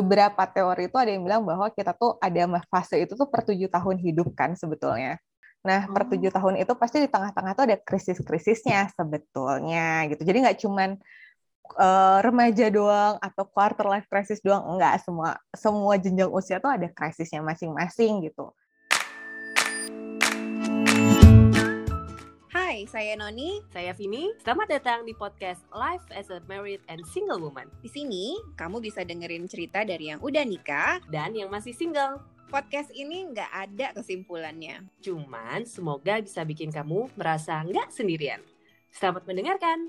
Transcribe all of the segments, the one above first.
beberapa teori itu ada yang bilang bahwa kita tuh ada fase itu tuh per tujuh tahun hidup kan sebetulnya. Nah, per tujuh tahun itu pasti di tengah-tengah tuh ada krisis-krisisnya sebetulnya gitu. Jadi nggak cuman uh, remaja doang atau quarter life crisis doang enggak semua semua jenjang usia tuh ada krisisnya masing-masing gitu. Hai, saya Noni. Saya Vini. Selamat datang di podcast Life as a Married and Single Woman. Di sini, kamu bisa dengerin cerita dari yang udah nikah dan yang masih single. Podcast ini nggak ada kesimpulannya. Cuman semoga bisa bikin kamu merasa nggak sendirian. Selamat mendengarkan.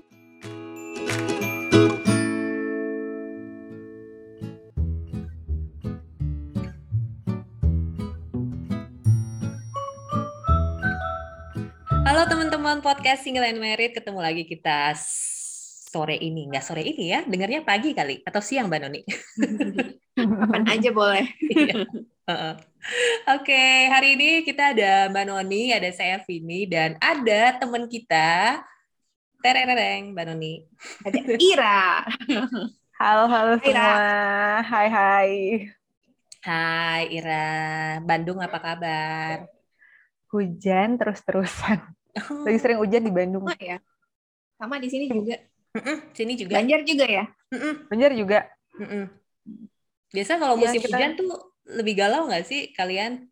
Halo teman-teman podcast Single and Married, ketemu lagi kita sore ini. Nggak sore ini ya, dengarnya pagi kali atau siang Mbak Noni? Kapan aja boleh. Iya. Oke, okay, hari ini kita ada Mbak Noni, ada saya Vini, dan ada teman kita, tereng Mbak Noni. Ada Ira. Halo, halo Ira. semua. Hai, hai. Hai Ira, Bandung apa kabar? Hujan terus-terusan. Lagi sering hujan di Bandung. Oh, ya. Sama di sini juga. sini juga. Banjar juga ya? Banjar juga. Biasa kalau iya, musim ya, kita... hujan tuh lebih galau nggak sih kalian?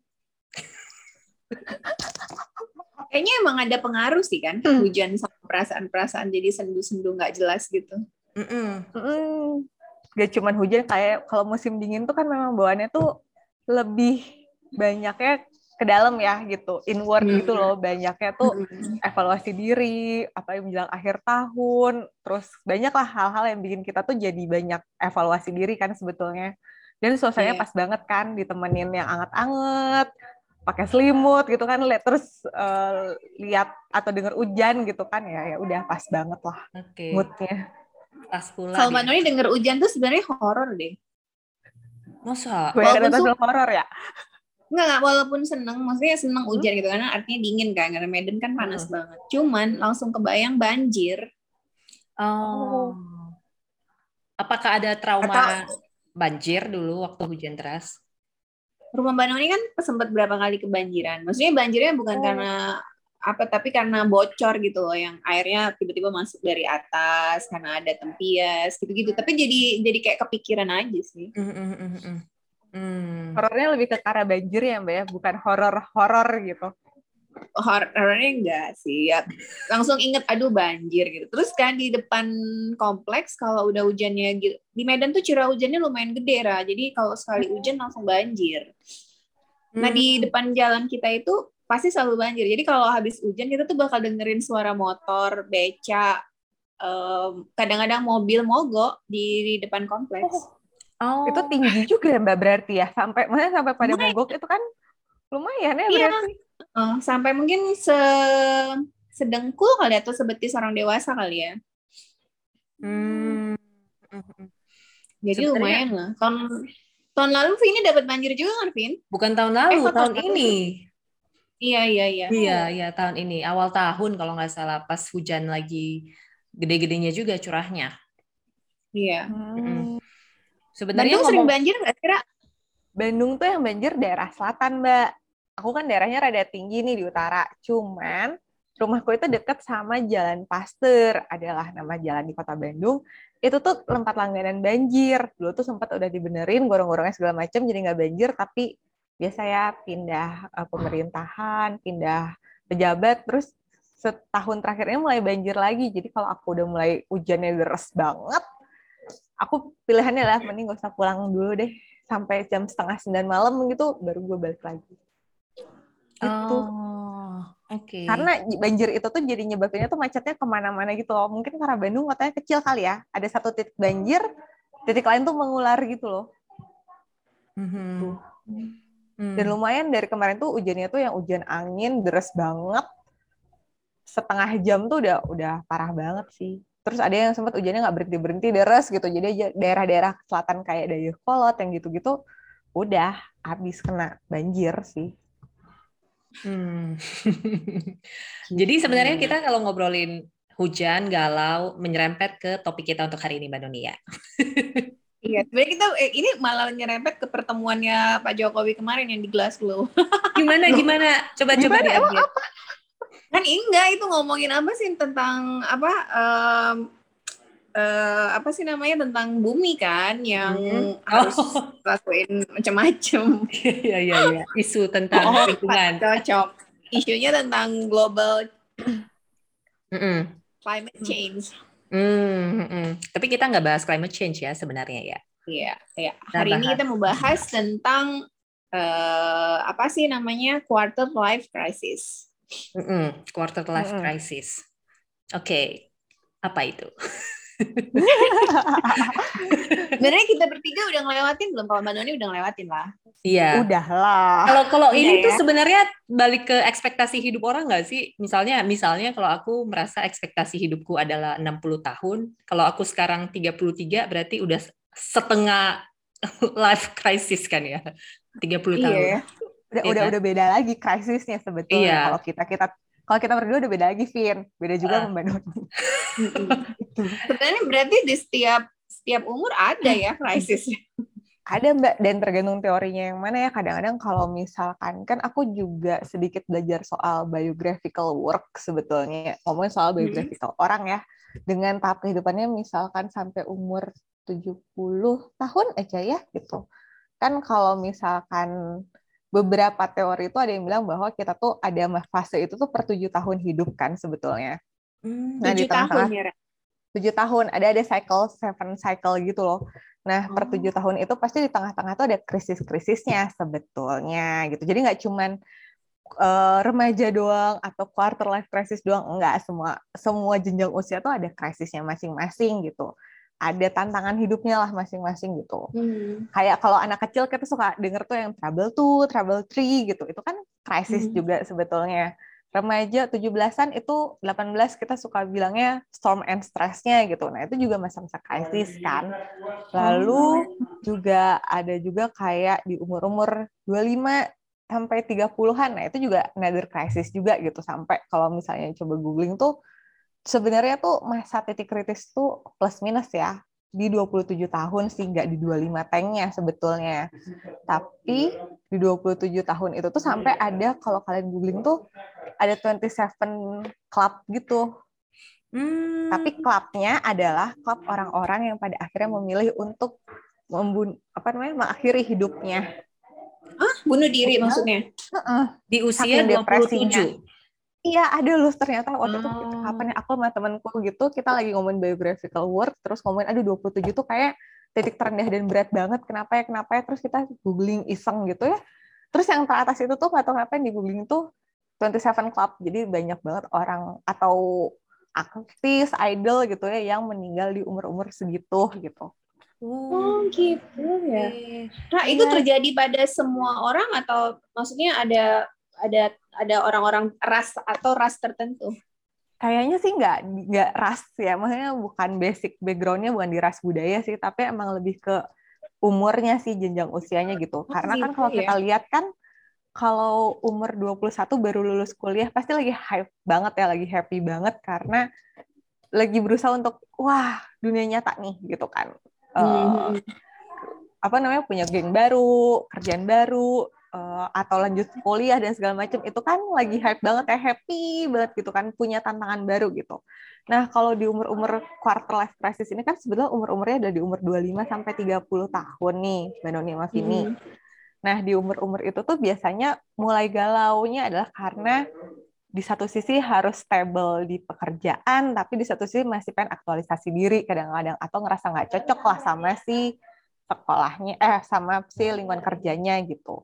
Kayaknya emang ada pengaruh sih kan hmm. hujan sama perasaan-perasaan jadi sendu-sendu nggak jelas gitu. Mm -mm. Mm Gak cuman hujan kayak kalau musim dingin tuh kan memang bawaannya tuh lebih banyaknya ke dalam ya gitu inward hmm. gitu loh banyaknya tuh hmm. evaluasi diri apa yang menjelang akhir tahun terus banyak lah hal-hal yang bikin kita tuh jadi banyak evaluasi diri kan sebetulnya dan suasananya yeah. pas banget kan ditemenin yang anget-anget pakai selimut gitu kan lihat terus uh, lihat atau dengar hujan gitu kan ya ya udah pas banget lah okay. moodnya pas pula kalau Mbak Noni denger hujan tuh sebenarnya horor deh masa gue film horor ya Enggak, enggak, walaupun seneng, maksudnya seneng hmm? hujan gitu, karena artinya dingin kan, karena Medan kan panas hmm. banget. Cuman langsung kebayang banjir. Oh. Apakah ada trauma Atau, banjir dulu waktu hujan deras? Rumah Mbak Noni kan sempat berapa kali kebanjiran. Maksudnya banjirnya bukan oh. karena apa, tapi karena bocor gitu loh, yang airnya tiba-tiba masuk dari atas karena ada tempias gitu-gitu. Tapi jadi jadi kayak kepikiran aja sih. Mm -hmm. Hmm. Horornya lebih ke arah banjir ya mbak ya, bukan horor-horor gitu. Horornya enggak sih, ya langsung inget aduh banjir gitu. Terus kan di depan kompleks kalau udah hujannya di Medan tuh curah hujannya lumayan gede lah, jadi kalau sekali hujan langsung banjir. Nah di hmm. depan jalan kita itu pasti selalu banjir. Jadi kalau habis hujan kita tuh bakal dengerin suara motor, beca, kadang-kadang um, mobil mogok di, di depan kompleks. Oh Oh. Itu tinggi juga ya Mbak berarti ya. Sampai mana sampai pada mogok itu kan lumayan ya iya. berarti. Uh, sampai mungkin se sedengkul kali atau sebetis orang dewasa kali ya. Hmm. Jadi Sebenarnya, lumayan lah. Tahun tahun lalu Vini dapat banjir juga kan, Vin? Bukan tahun lalu, eh, tahun ini. Iya, iya, iya. Iya, iya tahun ini. Awal tahun kalau nggak salah pas hujan lagi gede-gedenya juga curahnya. Iya. Hmm. Sebenarnya Bandung ngomong, sering banjir nggak kira? Bandung tuh yang banjir daerah selatan, Mbak. Aku kan daerahnya rada tinggi nih di utara. Cuman rumahku itu deket sama Jalan Pasteur, adalah nama jalan di kota Bandung. Itu tuh tempat langganan banjir. Dulu tuh sempat udah dibenerin, gorong-gorongnya segala macam, jadi nggak banjir. Tapi biasa ya pindah uh, pemerintahan, pindah pejabat, terus setahun terakhirnya mulai banjir lagi. Jadi kalau aku udah mulai hujannya deras banget, aku pilihannya lah mending gak usah pulang dulu deh sampai jam setengah sembilan malam gitu baru gue balik lagi gitu oh, oke okay. karena banjir itu tuh jadi nyebabinnya tuh macetnya ke mana-mana gitu loh mungkin karena Bandung kotanya kecil kali ya ada satu titik banjir titik lain tuh mengular gitu loh mm-hmm. tuh. Mm. dan lumayan dari kemarin tuh hujannya tuh yang hujan angin deras banget setengah jam tuh udah udah parah banget sih terus ada yang sempat hujannya nggak berhenti berhenti deras gitu jadi daerah-daerah selatan kayak Dayakolot yang gitu-gitu udah habis kena banjir sih hmm. jadi sebenarnya kita kalau ngobrolin hujan galau menyerempet ke topik kita untuk hari ini mbak Doni ya Iya, sebenarnya kita eh, ini malah nyerempet ke pertemuannya Pak Jokowi kemarin yang di Glasgow. Gimana gimana? Coba coba diupdate. apa? Kan enggak itu ngomongin apa sih tentang apa em, eh, apa sih namanya tentang bumi kan yang Hmm. harus Oh. lakuin macam-macam. Iya iya iya. Isu tentang Oh, lingkungan. Cocok. Isunya tentang global Mm-mm. climate change. Hmm, mm-mm. Tapi kita nggak bahas climate change ya sebenarnya ya. Iya, iya. Hari ini kita mau bahas tentang eh, apa sih namanya quarter life crisis. Mm-mm. Quarter life Mm-mm. crisis. Oke, apa itu? Sebenarnya kita bertiga udah ngelewatin belum? Kalau Mbak Noni udah ngelewatin lah. Iya. Udahlah. Kalau kalau Udah ini tuh ya. sebenarnya balik ke ekspektasi hidup orang nggak sih? Misalnya misalnya kalau aku merasa ekspektasi hidupku adalah 60 tahun, kalau aku sekarang 33 berarti udah setengah life crisis kan ya. 30 tahun. Iya. Udah Iya udah kan? udah beda lagi krisisnya sebetulnya Iya. kalau kita kita kalau kita berdua udah beda lagi Vin beda juga Ah. sama Mbak Noni Sebenarnya berarti di setiap setiap umur ada ya krisis. ada Mbak dan tergantung teorinya yang mana ya kadang-kadang kalau misalkan kan aku juga sedikit belajar soal biographical work sebetulnya ngomongin soal Hmm. biographical orang ya dengan tahap kehidupannya misalkan sampai umur 70 tahun aja ya gitu kan kalau misalkan beberapa teori itu ada yang bilang bahwa kita tuh ada fase itu tuh per tujuh tahun hidup kan sebetulnya Hmm. Nah, di Tujuh tahun ya. Tujuh tahun ada ada cycle seven cycle gitu loh nah per Oh. tujuh tahun itu pasti di tengah-tengah tuh ada krisis-krisisnya sebetulnya gitu jadi nggak cuman eh, remaja doang atau quarter life crisis doang enggak semua semua jenjang usia tuh ada krisisnya masing-masing gitu ada tantangan hidupnya lah masing-masing gitu Hmm. kayak kalau anak kecil kita suka denger tuh yang trouble two, trouble three gitu. Itu kan krisis Hmm. juga sebetulnya. Remaja 17-an itu 18 kita suka bilangnya storm and stress-nya gitu. Nah, itu juga masa-masa krisis kan. Lalu juga ada juga kayak di umur-umur 25 sampai 30-an. Nah, itu juga another crisis juga gitu sampai kalau misalnya coba googling tuh sebenarnya tuh masa titik kritis tuh plus minus ya di 27 tahun sih nggak di 25 tanknya sebetulnya. Tapi di 27 tahun itu tuh sampai ada kalau kalian googling tuh ada 27 club gitu. Hmm. Tapi klubnya adalah klub orang-orang yang pada akhirnya memilih untuk membun apa namanya mengakhiri hidupnya. Bunuh diri maksudnya. Hmm. di usia saking depresinya. 27. Iya ada loh ternyata waktu itu Oh. kapan ya aku sama temanku gitu kita lagi ngomongin biographical work terus ngomongin aduh 27 tuh kayak titik terendah dan berat banget kenapa ya kenapa ya terus kita googling iseng gitu ya terus yang teratas itu tuh nggak tahu kenapa yang di googling tuh 27 Club jadi banyak banget orang atau artis idol gitu ya yang meninggal di umur-umur segitu gitu Oh gitu ya. Nah, itu Iya. terjadi pada semua orang atau maksudnya ada ada ada orang-orang ras atau ras tertentu? kayaknya sih nggak nggak ras ya maksudnya bukan basic backgroundnya bukan di ras budaya sih tapi emang lebih ke umurnya sih jenjang usianya gitu karena kan gitu kalau ya. kita lihat kan kalau umur 21 baru lulus kuliah pasti lagi hype banget ya lagi happy banget karena lagi berusaha untuk wah dunia nyata nih gitu kan Eh, Hmm. apa namanya punya geng baru kerjaan baru eh, atau lanjut kuliah dan segala macam itu kan lagi hype banget ya happy banget gitu kan punya tantangan baru gitu nah kalau di umur-umur quarter life crisis ini kan sebenarnya umur-umurnya ada di umur 25 sampai 30 tahun nih Mbak Noni sama Vini Hmm. Nah, di umur-umur itu tuh biasanya mulai galaunya adalah karena di satu sisi harus stable di pekerjaan, tapi di satu sisi masih pengen aktualisasi diri kadang-kadang atau ngerasa nggak cocok lah sama si sekolahnya, eh sama si lingkungan kerjanya gitu.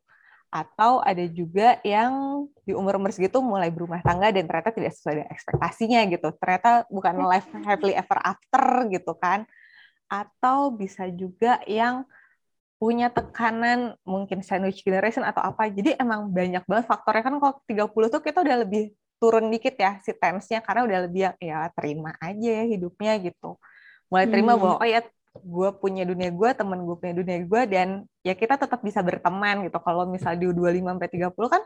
Atau ada juga yang di umur-umur segitu mulai berumah tangga dan ternyata tidak sesuai dengan ekspektasinya gitu. Ternyata bukan life happily ever after gitu kan. Atau bisa juga yang punya tekanan mungkin sandwich generation atau apa. Jadi emang banyak banget faktornya kan kalau 30 tuh kita udah lebih turun dikit ya si tense-nya karena udah lebih ya terima aja ya hidupnya gitu. Mulai terima Hmm. bahwa oh ya gue punya dunia gue, temen gue punya dunia gue dan ya kita tetap bisa berteman gitu. Kalau misal di 25 sampai 30 kan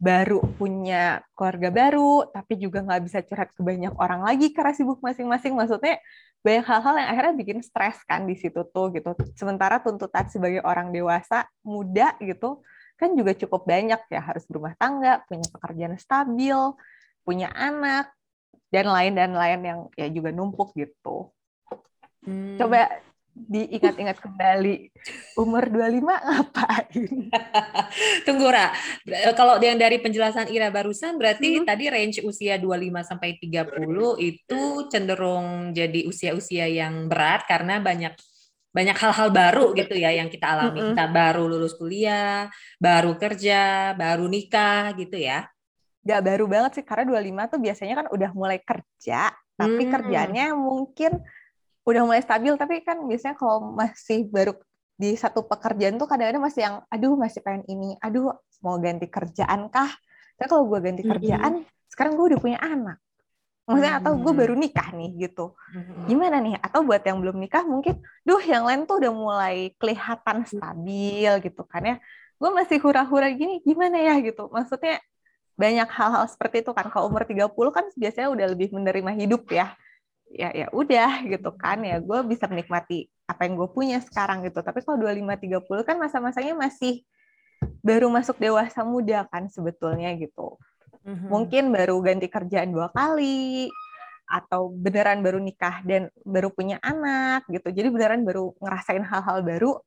baru punya keluarga baru, tapi juga nggak bisa curhat ke banyak orang lagi karena sibuk masing-masing. Maksudnya banyak hal-hal yang akhirnya bikin stres kan di situ tuh gitu. Sementara tuntutan sebagai orang dewasa, muda gitu, kan juga cukup banyak ya harus berumah tangga, punya pekerjaan stabil, punya anak, dan lain dan lain yang ya juga numpuk gitu. Hmm. Coba diingat-ingat kembali umur 25 ngapain? Tunggu Ra. Kalau yang dari penjelasan Ira barusan berarti hmm. tadi range usia 25 sampai 30 itu cenderung jadi usia-usia yang berat karena banyak banyak hal-hal baru gitu ya yang kita alami. Mm -hmm. Kita baru lulus kuliah, baru kerja, baru nikah gitu ya. Gak baru banget sih karena 25 tuh biasanya kan udah mulai kerja, tapi hmm. kerjanya mungkin udah mulai stabil tapi kan biasanya kalau masih baru di satu pekerjaan tuh kadang-kadang masih yang aduh masih pengen ini aduh mau ganti kerjaan kah? Tapi kalau gue ganti kerjaan mm-hmm. sekarang gue udah punya anak. Maksudnya atau gue baru nikah nih gitu. Gimana nih? Atau buat yang belum nikah mungkin duh yang lain tuh udah mulai kelihatan stabil gitu kan ya. Gue masih hura-hura gini gimana ya? Gitu. Maksudnya banyak hal-hal seperti itu kan. Kalau umur 30 kan biasanya udah lebih menerima hidup ya ya ya udah gitu kan ya gue bisa menikmati apa yang gue punya sekarang gitu. Tapi kalau 25 30 kan masa-masanya masih baru masuk dewasa muda kan sebetulnya gitu. Mm-hmm. mungkin baru ganti kerjaan dua kali atau beneran baru nikah dan baru punya anak gitu. Jadi beneran baru ngerasain hal-hal baru.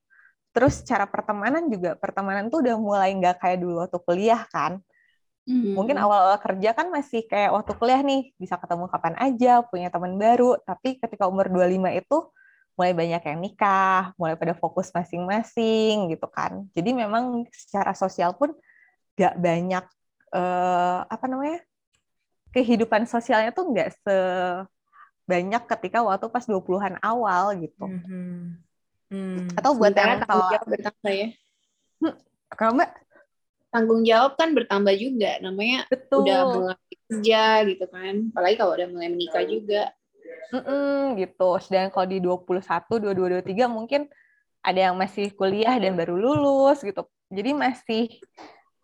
Terus cara pertemanan juga pertemanan tuh udah mulai nggak kayak dulu waktu kuliah kan Hmm. Mungkin awal-awal kerja kan masih kayak waktu kuliah nih, bisa ketemu kapan aja, punya teman baru. Tapi ketika umur 25 itu mulai banyak yang nikah, mulai pada fokus masing-masing gitu kan. Jadi memang secara sosial pun gak banyak eh, apa namanya kehidupan sosialnya tuh nggak sebanyak ketika waktu pas 20-an awal gitu. Hmm. Hmm. Atau buat yang bertambah ya. Hmm, kalau Mbak tanggung jawab kan bertambah juga. Namanya Betul. udah mulai kerja gitu kan. Apalagi kalau udah mulai menikah juga. Mm-mm, gitu. Sedangkan kalau di 21 22 23 mungkin ada yang masih kuliah dan baru lulus gitu. Jadi masih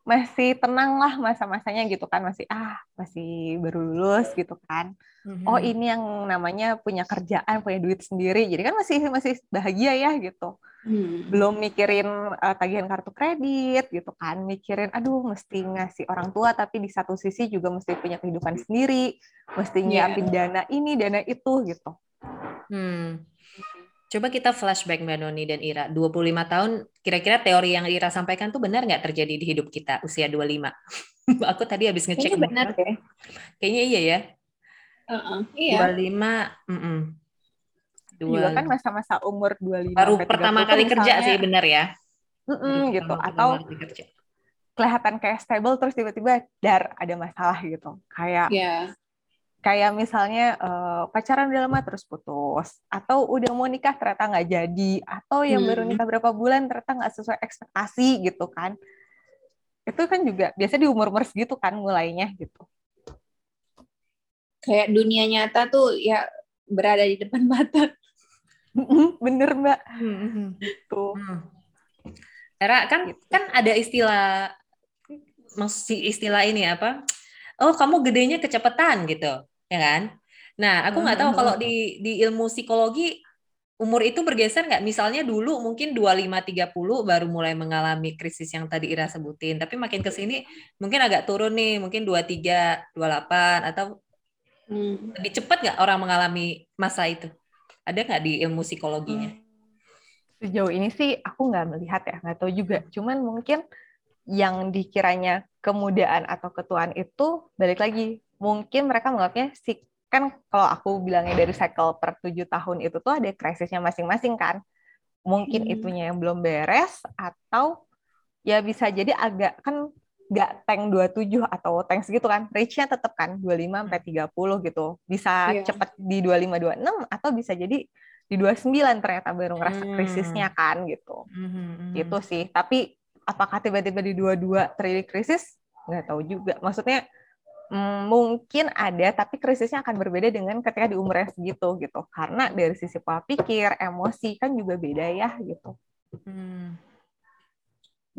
masih tenang lah masa-masanya gitu kan masih ah masih baru lulus gitu kan mm-hmm. oh ini yang namanya punya kerjaan punya duit sendiri jadi kan masih masih bahagia ya gitu hmm. belum mikirin uh, tagihan kartu kredit gitu kan mikirin aduh mesti ngasih orang tua tapi di satu sisi juga mesti punya kehidupan sendiri mesti nyiapin yeah. dana ini dana itu gitu hmm. Coba kita flashback Mbak Noni dan Ira. 25 tahun, kira-kira teori yang Ira sampaikan tuh benar nggak terjadi di hidup kita usia 25? Aku tadi habis ngecek. Kayaknya benar ya. Kayaknya iya ya. Uh-uh, iya. 25, mm -mm. Dua, juga kan masa-masa umur 25 baru pertama kali misalnya, kerja sih benar ya. Mm -mm, gitu. Atau kelihatan kayak stable terus tiba-tiba dar ada masalah gitu. Kayak yeah kayak misalnya uh, pacaran udah lama terus putus atau udah mau nikah ternyata nggak jadi atau yang hmm. baru nikah berapa bulan ternyata nggak sesuai ekspektasi gitu kan. Itu kan juga biasa di umur umur segitu kan mulainya gitu. Kayak dunia nyata tuh ya berada di depan mata. Bener mbak. Gitu. Era kan gitu. kan ada istilah masih istilah ini apa? Oh kamu gedenya kecepatan gitu ya kan? Nah, aku nggak tahu kalau di di ilmu psikologi umur itu bergeser nggak? Misalnya dulu mungkin 25 30 baru mulai mengalami krisis yang tadi Ira sebutin, tapi makin ke sini mungkin agak turun nih, mungkin 23 28 atau hmm. lebih cepat nggak orang mengalami masa itu? Ada nggak di ilmu psikologinya? Hmm. Sejauh ini sih aku nggak melihat ya, nggak tahu juga. Cuman mungkin yang dikiranya kemudaan atau ketuaan itu balik lagi mungkin mereka menganggapnya si kan kalau aku bilangnya dari cycle per tujuh tahun itu tuh ada krisisnya masing-masing kan mungkin hmm. itunya yang belum beres atau ya bisa jadi agak kan nggak tank 27 atau tank segitu kan reach-nya tetap kan 25 sampai 30 gitu bisa yeah. cepat di 25 26 atau bisa jadi di 29 ternyata baru ngerasa hmm. krisisnya kan gitu hmm. hmm, hmm. gitu sih tapi apakah tiba-tiba di 22 terjadi krisis nggak tahu juga maksudnya Hmm, mungkin ada, tapi krisisnya akan berbeda dengan ketika di umur yang segitu gitu. Karena dari sisi pola pikir, emosi kan juga beda ya gitu. Hmm.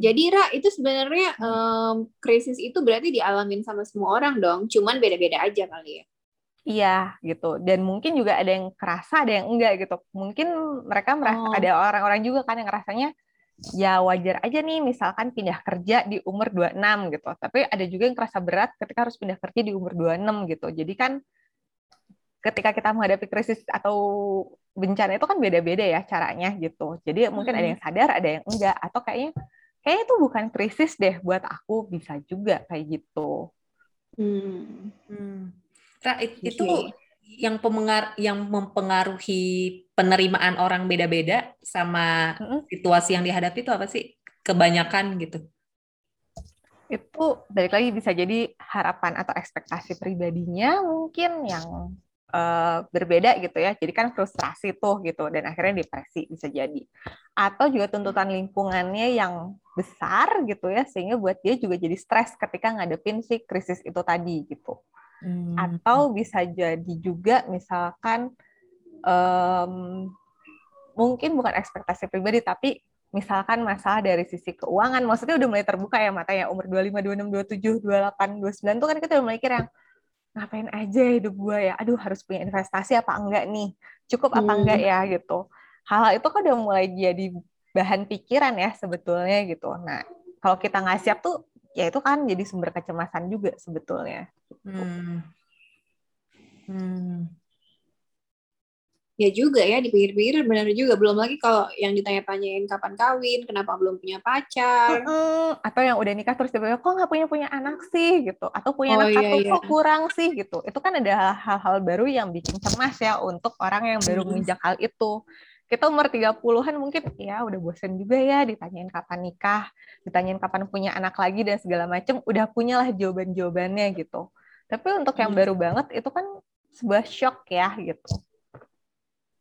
Jadi Ra, itu sebenarnya um, krisis itu berarti dialamin sama semua orang dong, cuman beda-beda aja kali ya. Iya gitu. Dan mungkin juga ada yang kerasa, ada yang enggak gitu. Mungkin mereka merasa Oh. ada orang-orang juga kan yang ngerasanya ya wajar aja nih misalkan pindah kerja di umur 26 gitu. Tapi ada juga yang kerasa berat ketika harus pindah kerja di umur 26 gitu. Jadi kan ketika kita menghadapi krisis atau bencana itu kan beda-beda ya caranya gitu. Jadi mungkin ada yang sadar, ada yang enggak atau kayaknya kayaknya itu bukan krisis deh buat aku bisa juga kayak gitu. Hmm. Hmm. Ra, it- itu Oke. Yang pemengar yang mempengaruhi penerimaan orang beda-beda sama situasi yang dihadapi itu apa sih? Kebanyakan gitu. itu balik lagi bisa jadi harapan atau ekspektasi pribadinya mungkin yang eh, berbeda gitu ya. Jadi kan frustrasi tuh gitu dan akhirnya depresi bisa jadi. Atau juga tuntutan lingkungannya yang besar gitu ya sehingga buat dia juga jadi stres ketika ngadepin si krisis itu tadi gitu. Hmm. Atau bisa jadi juga misalkan em, mungkin bukan ekspektasi pribadi tapi misalkan masalah dari sisi keuangan. Maksudnya udah mulai terbuka ya matanya umur 25, 26, 27, 28, 29 tuh kan kita udah mulai mikir yang ngapain aja hidup gue ya? Aduh harus punya investasi apa enggak nih? Cukup apa Hmm. enggak ya? Gitu. Hal itu kan udah mulai jadi bahan pikiran ya sebetulnya gitu. Nah kalau kita nggak siap tuh ya itu kan jadi sumber kecemasan juga sebetulnya Hmm. Hmm. Ya juga ya, dipikir-pikir benar juga. Belum lagi kalau yang ditanya-tanyain kapan kawin, kenapa belum punya pacar. Atau yang udah nikah terus tiba-tiba kok nggak punya punya anak sih gitu atau punya Oh, anak iya, satu iya. kok kurang sih gitu itu kan ada hal-hal baru yang bikin cemas ya untuk orang yang baru menginjak hal itu kita umur 30-an mungkin ya udah bosen juga ya ditanyain kapan nikah ditanyain kapan punya anak lagi dan segala macem udah punyalah jawaban-jawabannya gitu tapi untuk yang Hmm. baru banget itu kan sebuah shock ya gitu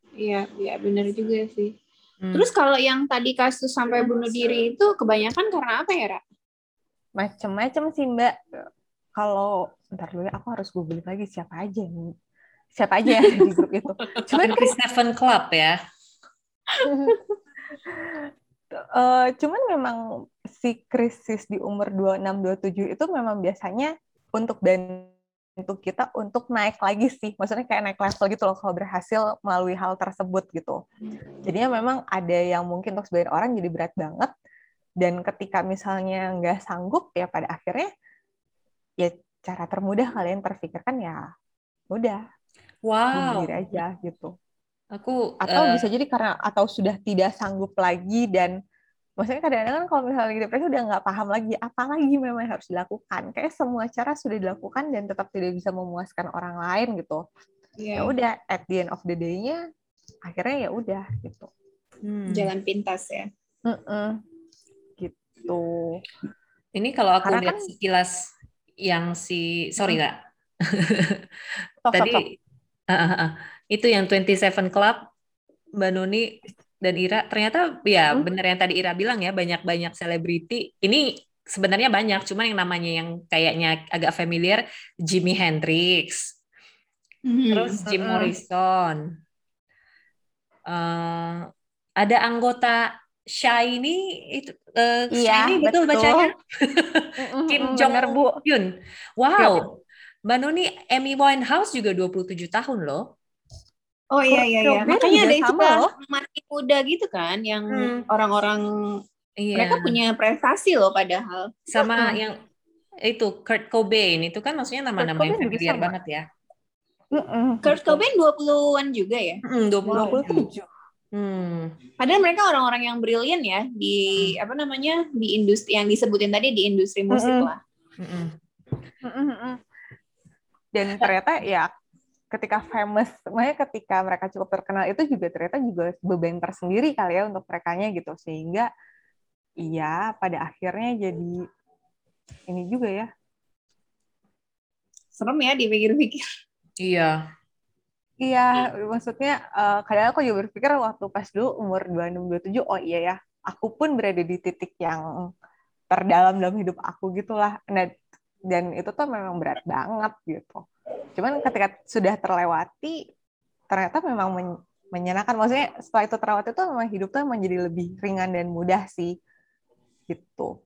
Iya, iya benar juga sih. Hmm. Terus kalau yang tadi kasus sampai bunuh diri itu kebanyakan karena apa ya, Ra? macem-macem sih mbak kalau ntar dulu ya, aku harus googling lagi siapa aja nih siapa aja di grup itu cuman kan 27 Club ya. eh, cuman memang si krisis di umur 26 27 itu memang biasanya untuk bantu kita untuk naik lagi sih. Maksudnya kayak naik level gitu loh kalau berhasil melalui hal tersebut gitu. Jadinya memang ada yang mungkin untuk sebagian orang jadi berat banget. Dan ketika misalnya nggak sanggup ya pada akhirnya ya cara termudah kalian terpikirkan ya udah Wow. aja gitu Aku atau eh, bisa jadi karena atau sudah tidak sanggup lagi dan maksudnya kadang-kadang kan kalau misalnya lagi depresi udah nggak paham lagi apa lagi memang harus dilakukan kayak semua cara sudah dilakukan dan tetap tidak bisa memuaskan orang lain gitu ya Iya. udah at the end of the day-nya akhirnya ya udah gitu hmm. Jalan pintas ya. Mm-mm. gitu Ini kalau aku Karena lihat kan- sekilas yang si sorry nggak tadi sok. Ah, ah. Itu yang 27 Club Mbak Nuni dan Ira ternyata ya Hmm. bener yang tadi Ira bilang ya banyak-banyak selebriti ini sebenarnya banyak cuman yang namanya yang kayaknya agak familiar Jimi Hendrix terus Jim Mm-mm. Morrison Eh, ada anggota Shiny itu eh, Iya, Shiny betul, betul. bacanya Kim Jong. Hyun. Wow. Mbak Nuni Amy Winehouse juga 27 tahun loh. Oh iya iya iya. Makanya juga ada sama istilah loh. mati muda gitu kan yang Hmm. orang-orang Iya. mereka punya prestasi loh padahal. sama Mm-mm. yang itu Kurt Cobain itu kan maksudnya nama-nama yang familiar banget ya. Mm-mm, Kurt. Cobain 20-an juga ya. Hmm, 27. 27 Hmm. Padahal mereka orang-orang yang brilian ya di apa namanya di industri yang disebutin tadi di industri musik Mm-mm. lah. Mm-mm. Mm-mm, mm. Dan ternyata ya ketika famous, makanya ketika mereka cukup terkenal itu juga ternyata juga beban tersendiri kali ya untuk merekanya gitu sehingga iya pada akhirnya jadi ini juga ya Serem ya dipikir-pikir. Iya. iya maksudnya eh, kadang aku juga berpikir waktu pas dulu umur 26 27 oh iya ya aku pun berada di titik yang terdalam dalam hidup aku gitulah nah, dan itu tuh memang berat banget gitu cuman ketika sudah terlewati ternyata memang men- menyenangkan maksudnya setelah itu terlewati tuh memang hidup tuh memang jadi lebih ringan dan mudah sih gitu.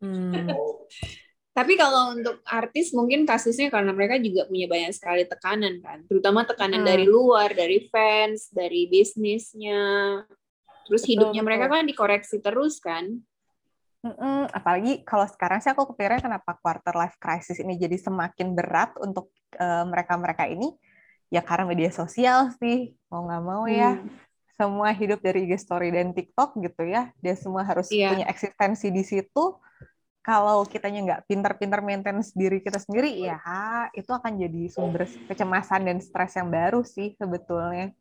Hmm. Tapi kalau untuk artis mungkin kasusnya karena mereka juga punya banyak sekali tekanan kan, terutama tekanan hmm. dari luar, dari fans, dari bisnisnya. Terus hidupnya betul, mereka kan dikoreksi terus kan. Mm-mm, apalagi kalau sekarang sih aku kepikiran kenapa quarter life crisis ini jadi semakin berat untuk uh, mereka-mereka ini. Ya karena media sosial sih mau nggak mau ya. Hmm. semua hidup dari IG story dan TikTok gitu ya. Dia semua harus yeah. punya eksistensi di situ. Kalau kitanya nggak pintar-pintar maintenance diri kita sendiri ya itu akan jadi sumber kecemasan dan stres yang baru sih sebetulnya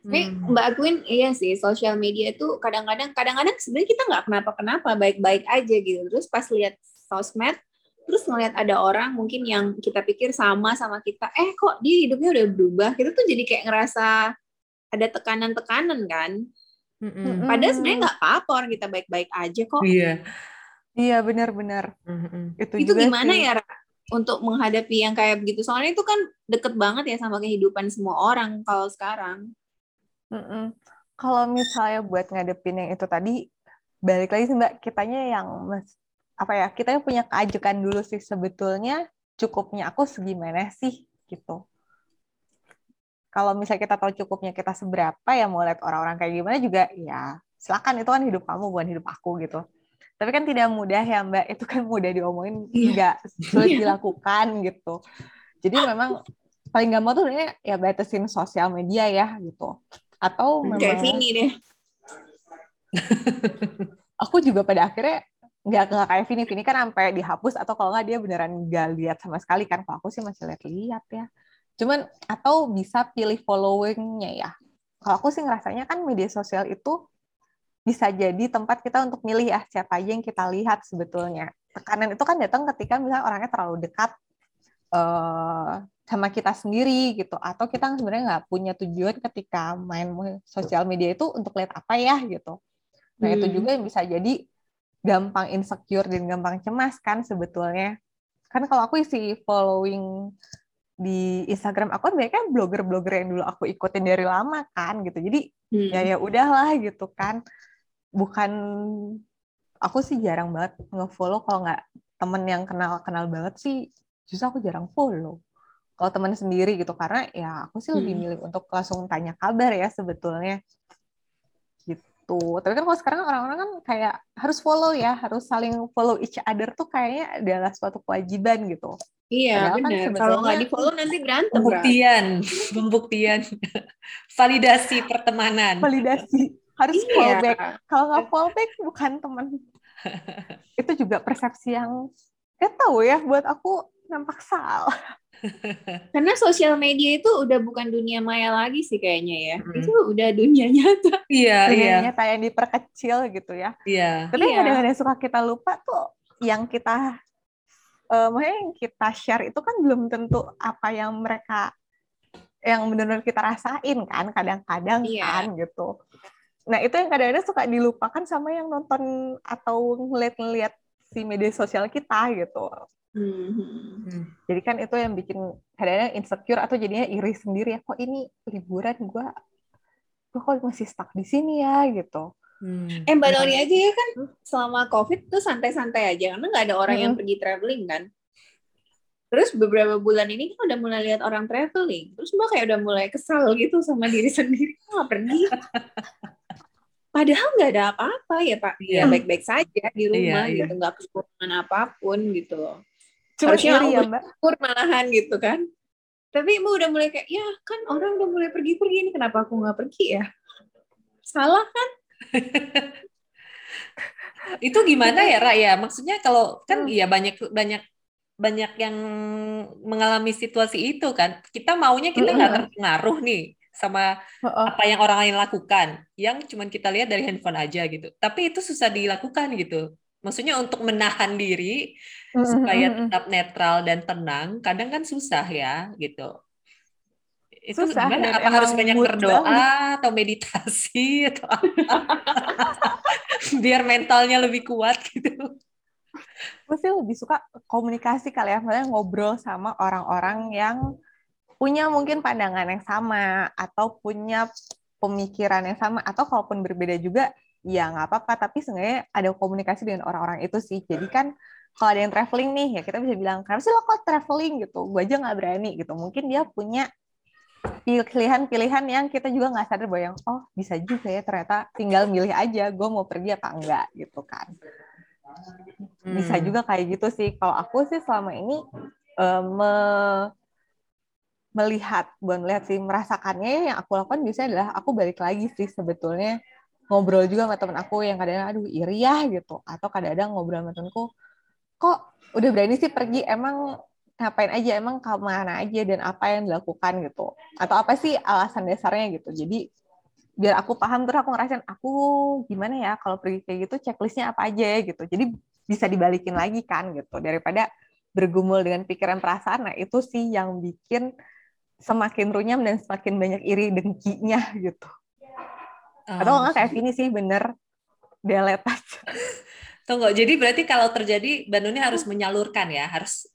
tapi hmm. Mbak akuin iya sih sosial media itu kadang-kadang kadang-kadang sebenarnya kita nggak kenapa-kenapa baik-baik aja gitu. Terus pas lihat sosmed terus ngeliat ada orang mungkin yang kita pikir sama sama kita, eh kok dia hidupnya udah berubah, kita tuh jadi kayak ngerasa ada tekanan-tekanan kan. Mm-hmm. Padahal sebenarnya nggak apa-apa orang kita baik-baik aja kok. Iya, iya benar-benar. Mm-hmm. Itu, itu gimana sih. ya Ra? untuk menghadapi yang kayak begitu? Soalnya itu kan deket banget ya sama kehidupan semua orang kalau sekarang. Mm-mm. Kalau misalnya buat ngadepin yang itu tadi, balik lagi sih Mbak, kitanya yang apa ya, kita punya keajukan dulu sih sebetulnya cukupnya aku segimana sih gitu. Kalau misalnya kita tahu cukupnya kita seberapa ya mau lihat orang-orang kayak gimana juga ya silakan itu kan hidup kamu bukan hidup aku gitu. Tapi kan tidak mudah ya Mbak, itu kan mudah diomongin, iya. nggak sulit iya. dilakukan gitu. Jadi memang paling gampang tuh ya batasin sosial media ya gitu atau memang kayak Vini deh. Aku juga pada akhirnya nggak nggak kayak Vini. Vini kan sampai dihapus atau kalau nggak dia beneran nggak lihat sama sekali kan. Kalau aku sih masih lihat-lihat ya. Cuman atau bisa pilih followingnya ya. Kalau aku sih ngerasanya kan media sosial itu bisa jadi tempat kita untuk milih ya siapa aja yang kita lihat sebetulnya. Tekanan itu kan datang ketika misalnya orangnya terlalu dekat uh, sama kita sendiri gitu. Atau kita sebenarnya nggak punya tujuan ketika main sosial media itu untuk lihat apa ya gitu. Nah hmm. itu juga yang bisa jadi gampang insecure dan gampang cemas kan sebetulnya. Kan kalau aku isi following di Instagram aku kan kan blogger-blogger yang dulu aku ikutin dari lama kan gitu. Jadi hmm. ya ya udahlah gitu kan. Bukan aku sih jarang banget ngefollow. Kalau nggak temen yang kenal kenal banget sih justru aku jarang follow kalau teman sendiri gitu. Karena ya aku sih lebih hmm. milih untuk langsung tanya kabar ya sebetulnya. Gitu. Tapi kan kalau sekarang orang-orang kan kayak harus follow ya harus saling follow each other tuh kayaknya adalah suatu kewajiban gitu. Iya kan benar. Kalau nggak di follow nanti berantem pembuktian pembuktian. Validasi pertemanan. Validasi. Harus iya. fallback. Kalau nggak fallback bukan teman. Itu juga persepsi yang gak tahu ya buat aku nampak salah karena sosial media itu udah bukan dunia maya lagi sih kayaknya ya. Hmm. Itu udah dunia nyata. Iya, dunia iya. nyata yang diperkecil gitu ya. Iya. Tapi iya. kadang-kadang suka kita lupa tuh yang kita uh, yang kita share itu kan belum tentu apa yang mereka yang benar-benar kita rasain kan kadang-kadang iya. kan gitu. Nah, itu yang kadang-kadang suka dilupakan sama yang nonton atau ngeliat-ngeliat si media sosial kita gitu. Hmm. Jadi kan itu yang bikin kadang-kadang insecure atau jadinya iri sendiri ya kok ini liburan gue gue kok masih stuck di sini ya gitu. Hmm. Eh Mbak Nori aja ya kan selama COVID tuh santai-santai aja karena nggak ada orang hmm. yang pergi traveling kan. Terus beberapa bulan ini kan udah mulai lihat orang traveling. Terus Mbak kayak udah mulai kesal gitu sama diri sendiri. Kok nggak pergi? Padahal nggak ada apa-apa ya Pak. Ya baik-baik saja di rumah iya, gitu. Nggak kekurangan apa pun gitu loh. Cuma harusnya ya, Mbak. malahan gitu kan. Tapi Mbak udah mulai kayak, ya kan orang udah mulai pergi-pergi ini kenapa aku nggak pergi ya? Salah kan? itu gimana ya Ra ya? Maksudnya kalau kan hmm. ya banyak banyak banyak yang mengalami situasi itu kan. Kita maunya kita nggak hmm. terpengaruh nih sama apa yang orang lain lakukan, yang cuman kita lihat dari handphone aja gitu. Tapi itu susah dilakukan gitu maksudnya untuk menahan diri mm-hmm. supaya tetap netral dan tenang kadang kan susah ya gitu. Itu susah, gimana? apa harus banyak berdoa banget. atau meditasi atau apa? Biar mentalnya lebih kuat gitu. Gue sih lebih suka komunikasi kali ya. Maksudnya ngobrol sama orang-orang yang punya mungkin pandangan yang sama atau punya pemikiran yang sama atau kalaupun berbeda juga ya nggak apa-apa tapi sebenarnya ada komunikasi dengan orang-orang itu sih. Jadi kan kalau ada yang traveling nih ya kita bisa bilang kenapa sih lo kok traveling? gitu. Gue aja nggak berani gitu. Mungkin dia punya pilihan-pilihan yang kita juga nggak sadar bahwa yang oh bisa juga ya ternyata tinggal milih aja gue mau pergi apa enggak gitu kan. Bisa hmm. juga kayak gitu sih. Kalau aku sih selama ini uh, me melihat bukan melihat sih merasakannya yang aku lakukan biasanya adalah aku balik lagi sih sebetulnya ngobrol juga sama temen aku yang kadang aduh iri ya gitu. Atau kadang-kadang ngobrol sama temenku kok udah berani sih pergi? Emang ngapain aja? Emang ke mana aja? Dan apa yang dilakukan? gitu. Atau apa sih alasan dasarnya gitu. Jadi biar aku paham terus aku ngerasain aku gimana ya kalau pergi kayak gitu? Checklistnya apa aja ya? gitu. Jadi bisa dibalikin lagi kan gitu. Daripada bergumul dengan pikiran perasaan nah itu sih yang bikin semakin runyam dan semakin banyak iri dengkinya gitu. Oh. Atau nggak kayak ini sih bener delete Tunggu, jadi berarti kalau terjadi Bandung harus menyalurkan ya, harus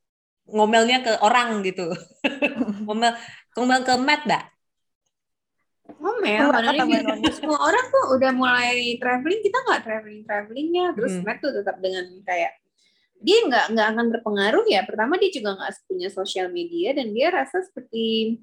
ngomelnya ke orang gitu. ngomel, ngomel ke Matt enggak? Ngomel, Bandung semua orang tuh udah mulai traveling, kita nggak traveling travelingnya, terus hmm. Matt tuh tetap dengan kayak dia nggak nggak akan terpengaruh ya pertama dia juga nggak punya sosial media dan dia rasa seperti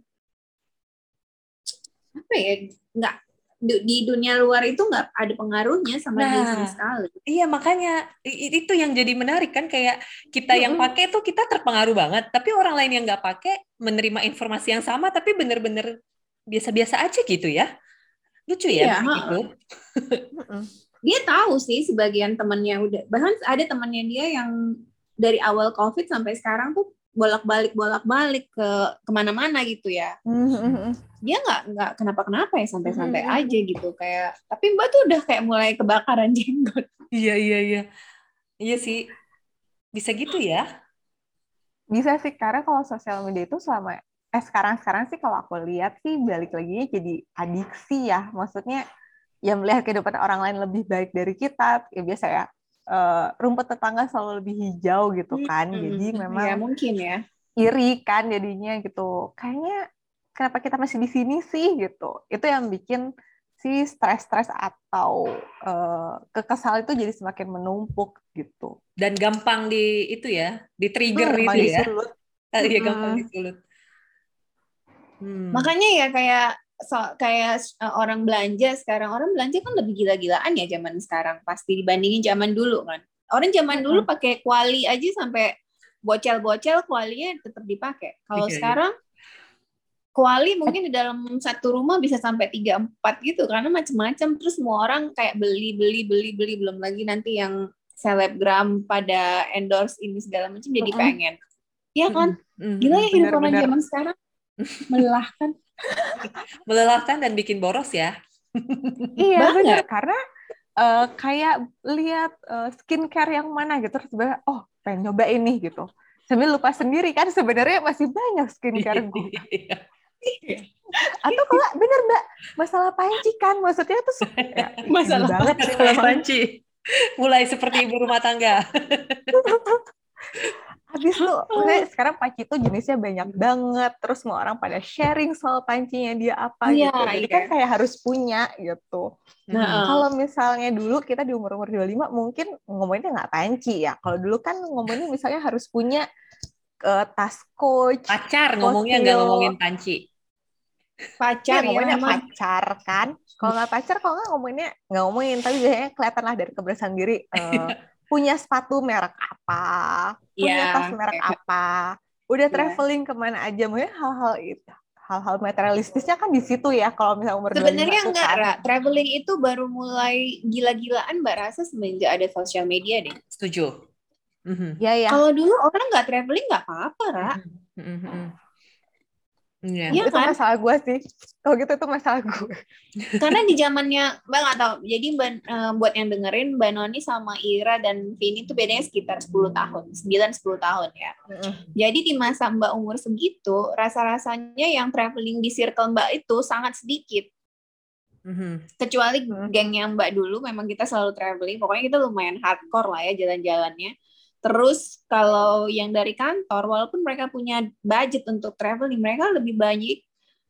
apa ya nggak di dunia luar itu nggak ada pengaruhnya sama nah, dia sama sekali. Iya makanya itu yang jadi menarik kan kayak kita yang pakai tuh kita terpengaruh banget, tapi orang lain yang nggak pakai menerima informasi yang sama tapi bener-bener biasa-biasa aja gitu ya. Lucu ya iya, gitu. dia tahu sih sebagian temannya udah bahkan ada temannya dia yang dari awal covid sampai sekarang tuh bolak-balik bolak-balik ke ke mana-mana gitu ya. Mm-hmm. dia nggak nggak kenapa-kenapa ya santai-santai mm-hmm. aja gitu. Kayak tapi mbak tuh udah kayak mulai kebakaran jenggot. Iya iya iya. Iya sih. Bisa gitu ya. Bisa sih karena kalau sosial media itu selama eh sekarang sekarang sih kalau aku lihat sih balik lagi jadi adiksi ya. Maksudnya yang melihat kehidupan orang lain lebih baik dari kita. Ya biasa ya uh, rumput tetangga selalu lebih hijau gitu kan. Hmm, jadi memang ya mungkin ya. iri kan jadinya gitu. Kayaknya kenapa kita masih di sini sih gitu. Itu yang bikin si stres-stres atau uh, kekesal itu jadi semakin menumpuk gitu. Dan gampang di itu ya di trigger hmm, itu ya. iya hmm. gampang disulut. Hmm. makanya ya kayak so, kayak uh, orang belanja sekarang orang belanja kan lebih gila-gilaan ya zaman sekarang pasti dibandingin zaman dulu kan. Orang zaman dulu pakai kuali aja sampai bocel-bocel kualinya tetap dipakai. Kalau yeah, sekarang kuali mungkin di dalam satu rumah bisa sampai tiga empat gitu karena macam-macam terus semua orang kayak beli beli beli beli belum lagi nanti yang selebgram pada endorse ini segala macam jadi pengen. Iya kan? Gila ya hidup orang zaman sekarang. Melelahkan melelahkan dan bikin boros ya. iya benar karena uh, kayak lihat uh, skincare yang mana gitu terus sebenarnya oh pengen nyoba ini gitu sambil lupa sendiri kan sebenarnya masih banyak skincare gue. Iya. Atau kalau bener mbak masalah panci kan maksudnya tuh ya, masalah banget masalah panci mulai seperti ibu rumah tangga. Habis tuh, sekarang panci tuh jenisnya banyak banget. Terus semua orang pada sharing soal pancinya dia apa iya, gitu. Jadi iya. kan kayak harus punya gitu. Nah, hmm. kalau misalnya dulu kita di umur-umur 25 mungkin ngomonginnya nggak panci ya. Kalau dulu kan ngomongnya misalnya harus punya uh, tas coach. Pacar ngomongnya nggak ngomongin panci. Pacar ya, ngomongnya pacar kan. Kalau nggak pacar, kalau nggak ngomonginnya nggak ngomongin. Tapi biasanya kelihatan lah dari kebersihan diri. Uh, punya sepatu merek apa, punya yeah, tas merek okay. apa, udah yeah. traveling ke mana aja, mungkin hal-hal itu hal-hal materialistisnya kan di situ ya kalau misalnya umur sebenarnya enggak kan. Ra. traveling itu baru mulai gila-gilaan mbak rasa semenjak ada sosial media deh setuju mm-hmm. ya ya kalau dulu orang nggak traveling nggak apa-apa ra mm-hmm. Yeah. Ya, itu kan? masalah gue sih. Kalau gitu itu masalah gue. Karena di zamannya Mbak nggak tahu. Jadi uh, buat yang dengerin Mbak Noni sama Ira dan Vini itu bedanya sekitar 10 tahun, 9 10 tahun ya. Mm. Jadi di masa Mbak umur segitu, rasa-rasanya yang traveling di circle Mbak itu sangat sedikit. Mm-hmm. Kecuali mm. geng yang Mbak dulu memang kita selalu traveling. Pokoknya kita lumayan hardcore lah ya jalan-jalannya Terus kalau yang dari kantor, walaupun mereka punya budget untuk traveling, mereka lebih banyak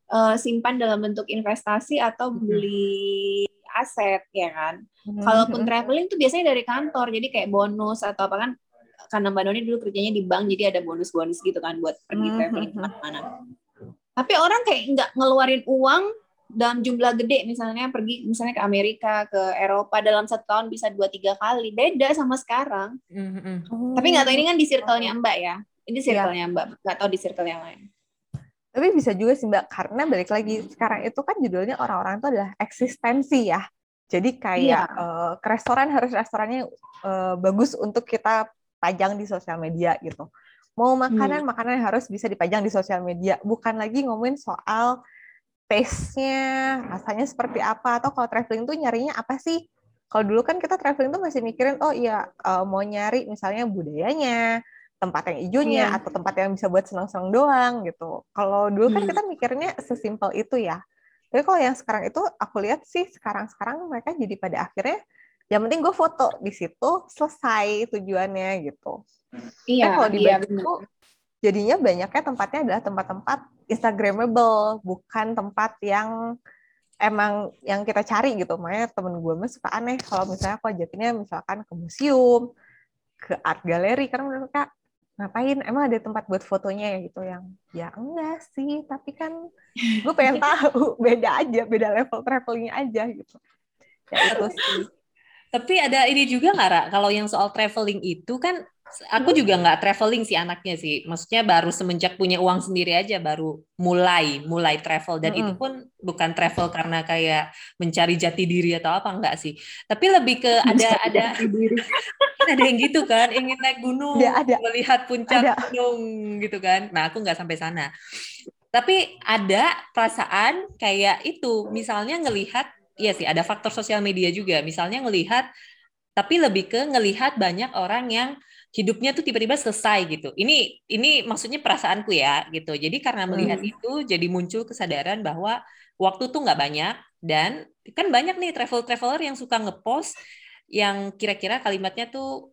uh, simpan dalam bentuk investasi atau beli aset ya kan. Hmm. Kalaupun traveling tuh biasanya dari kantor, jadi kayak bonus atau apa kan karena Mbak Noni dulu kerjanya di bank jadi ada bonus-bonus gitu kan buat pergi hmm, traveling hmm, ke mana-mana. Tapi orang kayak nggak ngeluarin uang dalam jumlah gede misalnya pergi misalnya ke Amerika ke Eropa dalam satu tahun bisa dua tiga kali beda sama sekarang. Mm-hmm. Tapi nggak tahu ini kan di circle-nya Mbak ya. Ini iya. circle-nya Mbak, nggak tahu di circle yang lain. Tapi bisa juga sih Mbak, karena balik lagi sekarang itu kan judulnya orang-orang itu adalah eksistensi ya. Jadi kayak yeah. uh, ke restoran harus restorannya uh, bagus untuk kita pajang di sosial media gitu. Mau makanan, hmm. makanan harus bisa dipajang di sosial media. Bukan lagi ngomongin soal taste-nya, rasanya seperti apa, atau kalau traveling tuh nyarinya apa sih? Kalau dulu kan kita traveling tuh masih mikirin, oh iya uh, mau nyari misalnya budayanya, tempat yang hijaunya yeah. atau tempat yang bisa buat senang-senang doang gitu. Kalau dulu kan hmm. kita mikirnya sesimpel itu ya. Tapi kalau yang sekarang itu aku lihat sih sekarang-sekarang mereka jadi pada akhirnya yang penting gue foto di situ selesai tujuannya gitu. Iya. kalau di iya, itu jadinya banyaknya tempatnya adalah tempat-tempat instagramable bukan tempat yang emang yang kita cari gitu. Makanya temen gue mah suka aneh kalau misalnya aku ajakinnya misalkan ke museum, ke art gallery karena mereka ngapain? Emang ada tempat buat fotonya ya? Gitu. Yang ya enggak sih tapi kan gue pengen tahu. Beda aja beda level travelingnya aja gitu. Ya itu sih. Tapi ada ini juga nggak Ra? Kalau yang soal traveling itu kan aku juga nggak traveling sih anaknya sih. Maksudnya baru semenjak punya uang sendiri aja baru mulai mulai travel dan mm -hmm. itu pun bukan travel karena kayak mencari jati diri atau apa enggak sih. Tapi lebih ke ada ada ada yang gitu kan, ingin naik gunung, ya, ada. melihat puncak ada. gunung gitu kan. Nah, aku nggak sampai sana. Tapi ada perasaan kayak itu, misalnya ngelihat Iya sih, ada faktor sosial media juga. Misalnya ngelihat tapi lebih ke ngelihat banyak orang yang hidupnya tuh tiba-tiba selesai gitu. Ini ini maksudnya perasaanku ya gitu. Jadi karena melihat hmm. itu jadi muncul kesadaran bahwa waktu tuh nggak banyak dan kan banyak nih travel-traveler yang suka ngepost yang kira-kira kalimatnya tuh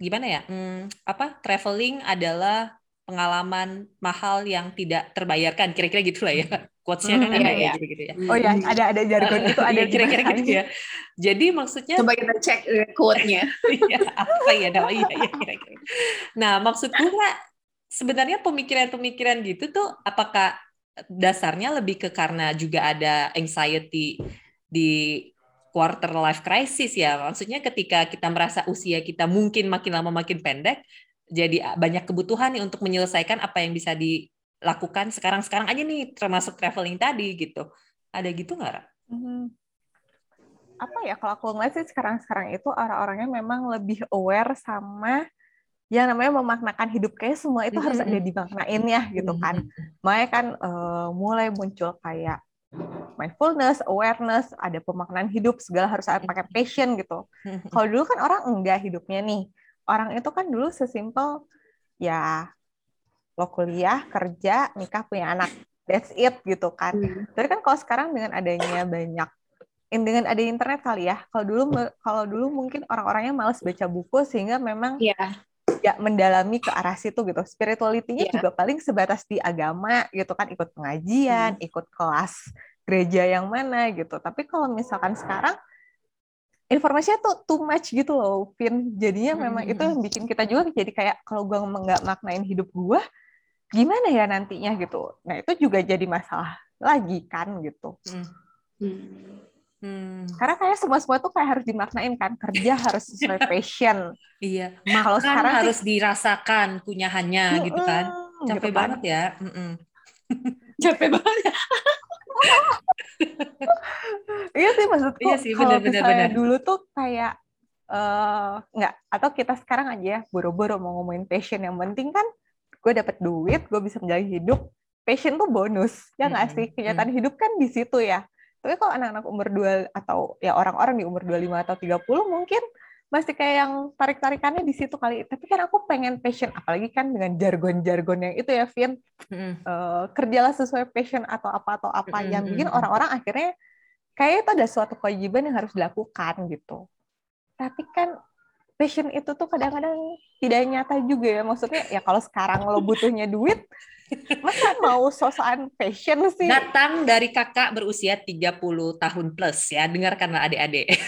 gimana ya? Hmm, apa traveling adalah pengalaman mahal yang tidak terbayarkan. Kira-kira gitulah ya quotesnya kan hmm, ada iya, gitu, gitu ya. Oh ya ada ada jargon itu ada iya, kira-kira gitu ya. Jadi maksudnya coba kita cek uh, quote-nya. Ya, apa ya nah, iya, iya kira-kira. Nah maksudku nggak sebenarnya pemikiran-pemikiran gitu tuh apakah dasarnya lebih ke karena juga ada anxiety di quarter life crisis ya? Maksudnya ketika kita merasa usia kita mungkin makin lama makin pendek jadi banyak kebutuhan nih untuk menyelesaikan apa yang bisa dilakukan sekarang-sekarang aja nih termasuk traveling tadi gitu. Ada gitu nggak, Ra? Hmm. Apa ya kalau aku ngeliat sih sekarang-sekarang itu orang-orangnya memang lebih aware sama yang namanya memaknakan hidup kayak semua itu harus ada dimaknain ya gitu kan. Makanya kan uh, mulai muncul kayak mindfulness, awareness, ada pemaknaan hidup, segala harus ada pakai passion gitu. Kalau dulu kan orang enggak hidupnya nih orang itu kan dulu sesimpel ya lo kuliah, kerja, nikah, punya anak. That's it gitu kan. Hmm. Tapi kan kalau sekarang dengan adanya banyak dengan ada internet kali ya. Kalau dulu kalau dulu mungkin orang-orangnya males baca buku sehingga memang yeah. ya mendalami ke arah situ gitu. Spiritualitinya yeah. juga paling sebatas di agama gitu kan, ikut pengajian, hmm. ikut kelas gereja yang mana gitu. Tapi kalau misalkan sekarang informasinya tuh too much gitu loh, Vin. Jadinya hmm. memang itu yang bikin kita juga jadi kayak kalau gue nggak maknain hidup gue, gimana ya nantinya gitu. Nah itu juga jadi masalah lagi kan gitu. Hmm. Hmm. Karena kayak semua semua tuh kayak harus dimaknain kan kerja harus sesuai passion. iya. Kalau sekarang harus sih, dirasakan punyahannya mm gitu kan. Capek gitu kan. banget ya. Mm -mm. Capek banget. Ya. iya sih maksudku iya sih, kalau misalnya dulu tuh kayak uh, nggak atau kita sekarang aja ya boro-boro mau ngomongin passion. Yang penting kan gue dapet duit gue bisa menjalani hidup. Passion tuh bonus ya nggak sih? kenyataan hidup kan di situ ya. Tapi kalau anak-anak umur dua atau ya orang-orang di umur 25 atau 30 mungkin masih kayak yang tarik-tarikannya di situ kali. Tapi kan aku pengen passion, apalagi kan dengan jargon-jargon yang itu ya, Vin. Mm. Uh, kerjalah sesuai passion atau apa atau apa mm. yang bikin orang-orang akhirnya kayak itu ada suatu kewajiban yang harus dilakukan gitu. Tapi kan passion itu tuh kadang-kadang tidak nyata juga ya. Maksudnya ya kalau sekarang lo butuhnya duit, masa mau sosokan passion sih? Datang dari kakak berusia 30 tahun plus ya. Dengarkanlah adik-adik.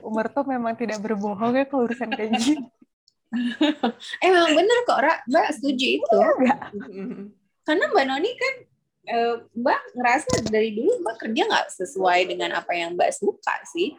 Umur tuh memang tidak berbohong ya kalau urusan kayak gini. Emang bener kok, Ra. Mbak setuju itu. Enggak. Karena Mbak Noni kan eh, Mbak ngerasa dari dulu Mbak kerja nggak sesuai dengan apa yang Mbak suka sih.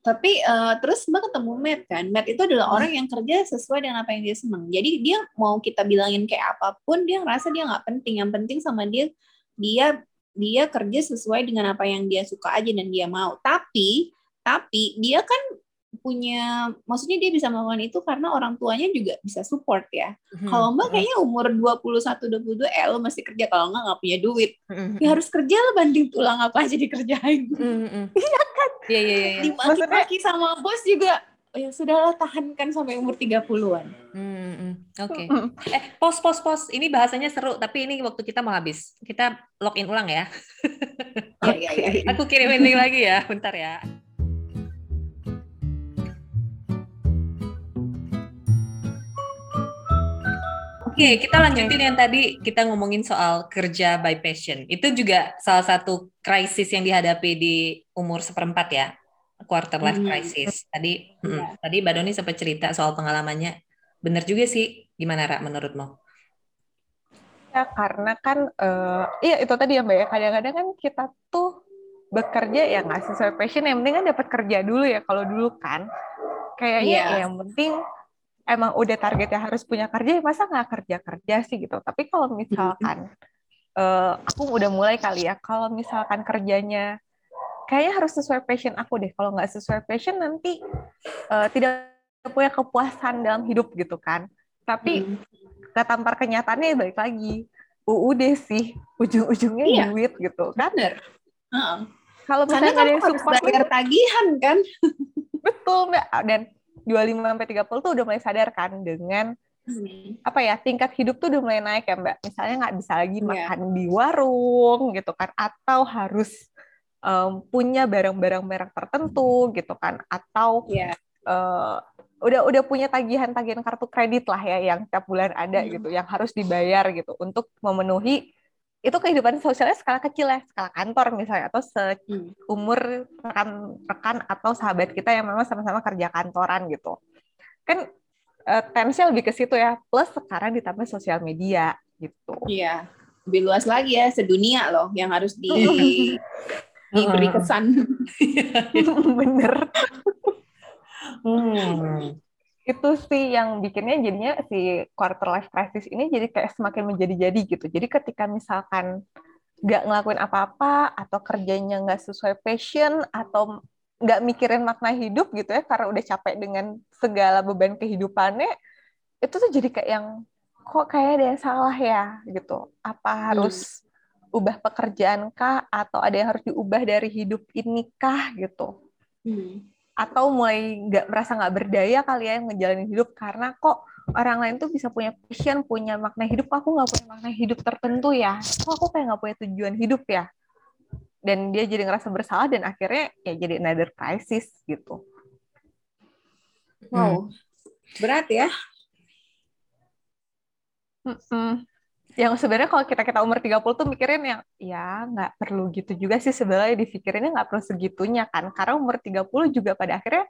Tapi uh, terus Mbak ketemu Matt kan. Matt itu adalah orang yang kerja sesuai dengan apa yang dia senang. Jadi dia mau kita bilangin kayak apa pun, dia ngerasa dia nggak penting. Yang penting sama dia, dia dia kerja sesuai dengan apa yang dia suka aja dan dia mau. Tapi tapi dia kan punya maksudnya dia bisa melakukan itu karena orang tuanya juga bisa support ya. Hmm. Kalau Mbak kayaknya umur 21 22 eh lo masih kerja kalau enggak nggak punya duit. Hmm. Ya harus kerja lah banding tulang apa aja dikerjain. Hmm. Iya kan? Iya iya iya. Dimaki-maki sama bos juga ya sudahlah tahankan sampai umur 30-an. Hmm, Oke. Okay. Eh, pos pos pos. Ini bahasanya seru, tapi ini waktu kita mau habis. Kita login ulang ya. Iya iya iya. Aku kirimin link lagi ya, bentar ya. Oke, okay, kita lanjutin yang tadi kita ngomongin soal kerja by passion. Itu juga salah satu krisis yang dihadapi di umur seperempat ya, quarter life hmm. crisis. Tadi, hmm, tadi Mbak Doni sempat cerita soal pengalamannya. Bener juga sih, gimana Ra menurutmu? Ya karena kan, uh, iya itu tadi ya Mbak ya, kadang-kadang kan kita tuh bekerja ya nggak sesuai passion, yang penting kan dapat kerja dulu ya. Kalau dulu kan, kayaknya yeah. yang penting emang udah targetnya harus punya kerja ya masa nggak kerja kerja sih gitu tapi kalau misalkan uh, aku udah mulai kali ya kalau misalkan kerjanya kayaknya harus sesuai passion aku deh kalau nggak sesuai passion nanti uh, tidak punya kepuasan dalam hidup gitu kan tapi hmm. ketampar kenyataannya balik lagi UUD sih ujung-ujungnya iya. duit gitu kan bener uh-uh. kalau misalnya ada yang support bayar tagihan kan betul mbak dan 25 sampai 30 tuh udah mulai sadar kan dengan hmm. apa ya tingkat hidup tuh udah mulai naik ya mbak misalnya nggak bisa lagi yeah. makan di warung gitu kan atau harus um, punya barang-barang merek tertentu gitu kan atau yeah. Iya. uh, udah udah punya tagihan-tagihan kartu kredit lah ya yang tiap bulan ada hmm. gitu yang harus dibayar gitu untuk memenuhi itu kehidupan sosialnya skala kecil ya, skala kantor misalnya atau seumur rekan-rekan atau sahabat kita yang memang sama-sama kerja kantoran gitu. Kan uh, tensinya lebih ke situ ya. Plus sekarang ditambah sosial media gitu. Iya. Lebih luas lagi ya, sedunia loh yang harus di diberi kesan. Bener. hmm itu sih yang bikinnya jadinya si quarter life crisis ini jadi kayak semakin menjadi-jadi gitu. Jadi ketika misalkan nggak ngelakuin apa-apa atau kerjanya nggak sesuai passion atau nggak mikirin makna hidup gitu ya karena udah capek dengan segala beban kehidupannya itu tuh jadi kayak yang kok kayak ada yang salah ya gitu. Apa harus hmm. Ubah pekerjaan kah? Atau ada yang harus diubah dari hidup ini kah? Gitu. Hmm. Atau mulai nggak merasa nggak berdaya kali ya ngejalanin hidup? Karena kok orang lain tuh bisa punya passion, punya makna hidup, aku nggak punya makna hidup tertentu ya, kok aku kayak nggak punya tujuan hidup ya, dan dia jadi ngerasa bersalah dan akhirnya ya jadi another crisis gitu. Wow, hmm. berat ya. Mm-mm yang sebenarnya kalau kita kita umur 30 tuh mikirin yang ya nggak perlu gitu juga sih sebenarnya dipikirinnya nggak perlu segitunya kan karena umur 30 juga pada akhirnya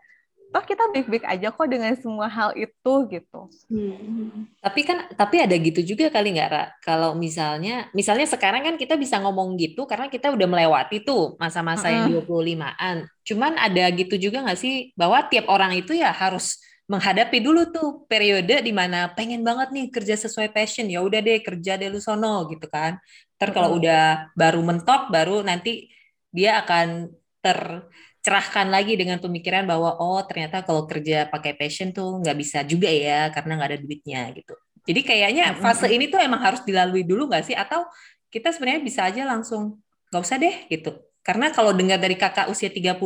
toh kita baik-baik aja kok dengan semua hal itu gitu. Hmm. Tapi kan tapi ada gitu juga kali nggak Ra? Kalau misalnya misalnya sekarang kan kita bisa ngomong gitu karena kita udah melewati tuh masa-masa mm -hmm. yang 25-an. Cuman ada gitu juga nggak sih bahwa tiap orang itu ya harus menghadapi dulu tuh periode di mana pengen banget nih kerja sesuai passion ya udah deh kerja deh lu sono gitu kan. Ntar kalau udah baru mentok baru nanti dia akan tercerahkan lagi dengan pemikiran bahwa oh ternyata kalau kerja pakai passion tuh nggak bisa juga ya karena nggak ada duitnya gitu. Jadi kayaknya fase ini tuh emang harus dilalui dulu nggak sih? Atau kita sebenarnya bisa aja langsung nggak usah deh gitu. Karena kalau dengar dari kakak usia 30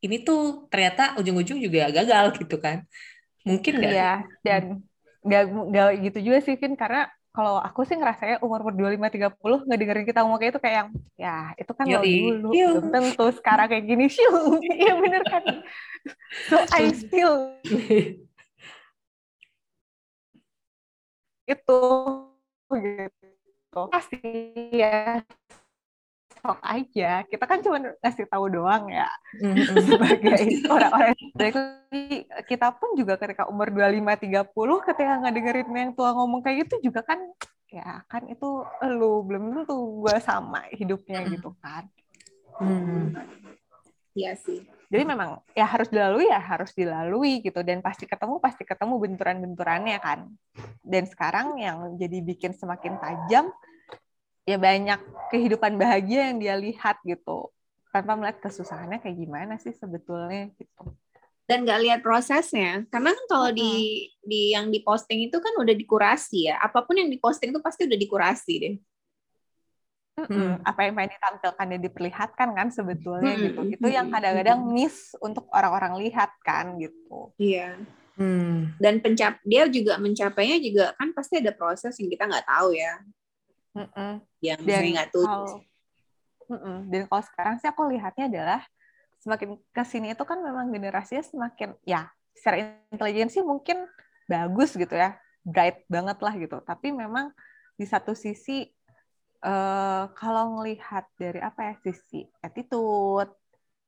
ini tuh ternyata ujung-ujung juga gagal gitu kan Mungkin nggak? Iya, dan nggak nggak gitu juga sih, Vin, karena kalau aku sih ngerasanya umur lima tiga puluh ngedengerin kita ngomong kayak itu kayak yang ya itu kan lo dulu belum tentu sekarang kayak gini. Sih iya bener kan? So I still itu gitu. Pasti ya sok aja kita kan cuma ngasih tahu doang ya mm-hmm. sebagai orang-orang kita pun juga ketika umur 25 30 ketika ngedengerin yang tua ngomong kayak gitu juga kan ya kan itu lu belum tentu gue sama hidupnya gitu kan hmm. Iya sih. Jadi memang ya harus dilalui ya harus dilalui gitu dan pasti ketemu pasti ketemu benturan-benturannya kan. Dan sekarang yang jadi bikin semakin tajam ya banyak kehidupan bahagia yang dia lihat gitu. Tanpa melihat kesusahannya kayak gimana sih sebetulnya gitu. Dan nggak lihat prosesnya. Karena kan kalau hmm. di di yang diposting itu kan udah dikurasi ya. Apa pun yang diposting itu pasti udah dikurasi deh. Hmm. apa yang pengen ditampilkan dan diperlihatkan kan sebetulnya hmm. gitu. Itu yang kadang-kadang miss untuk orang-orang lihat kan gitu. Iya. Hmm. dan pencap dia juga mencapainya juga kan pasti ada proses yang kita nggak tahu ya Mm-mm. yang dan nggak tuh dan kalau sekarang sih aku lihatnya adalah semakin ke sini itu kan memang generasinya semakin ya secara intelijensi mungkin bagus gitu ya. Bright banget lah gitu. Tapi memang di satu sisi uh, kalau ngelihat dari apa ya sisi attitude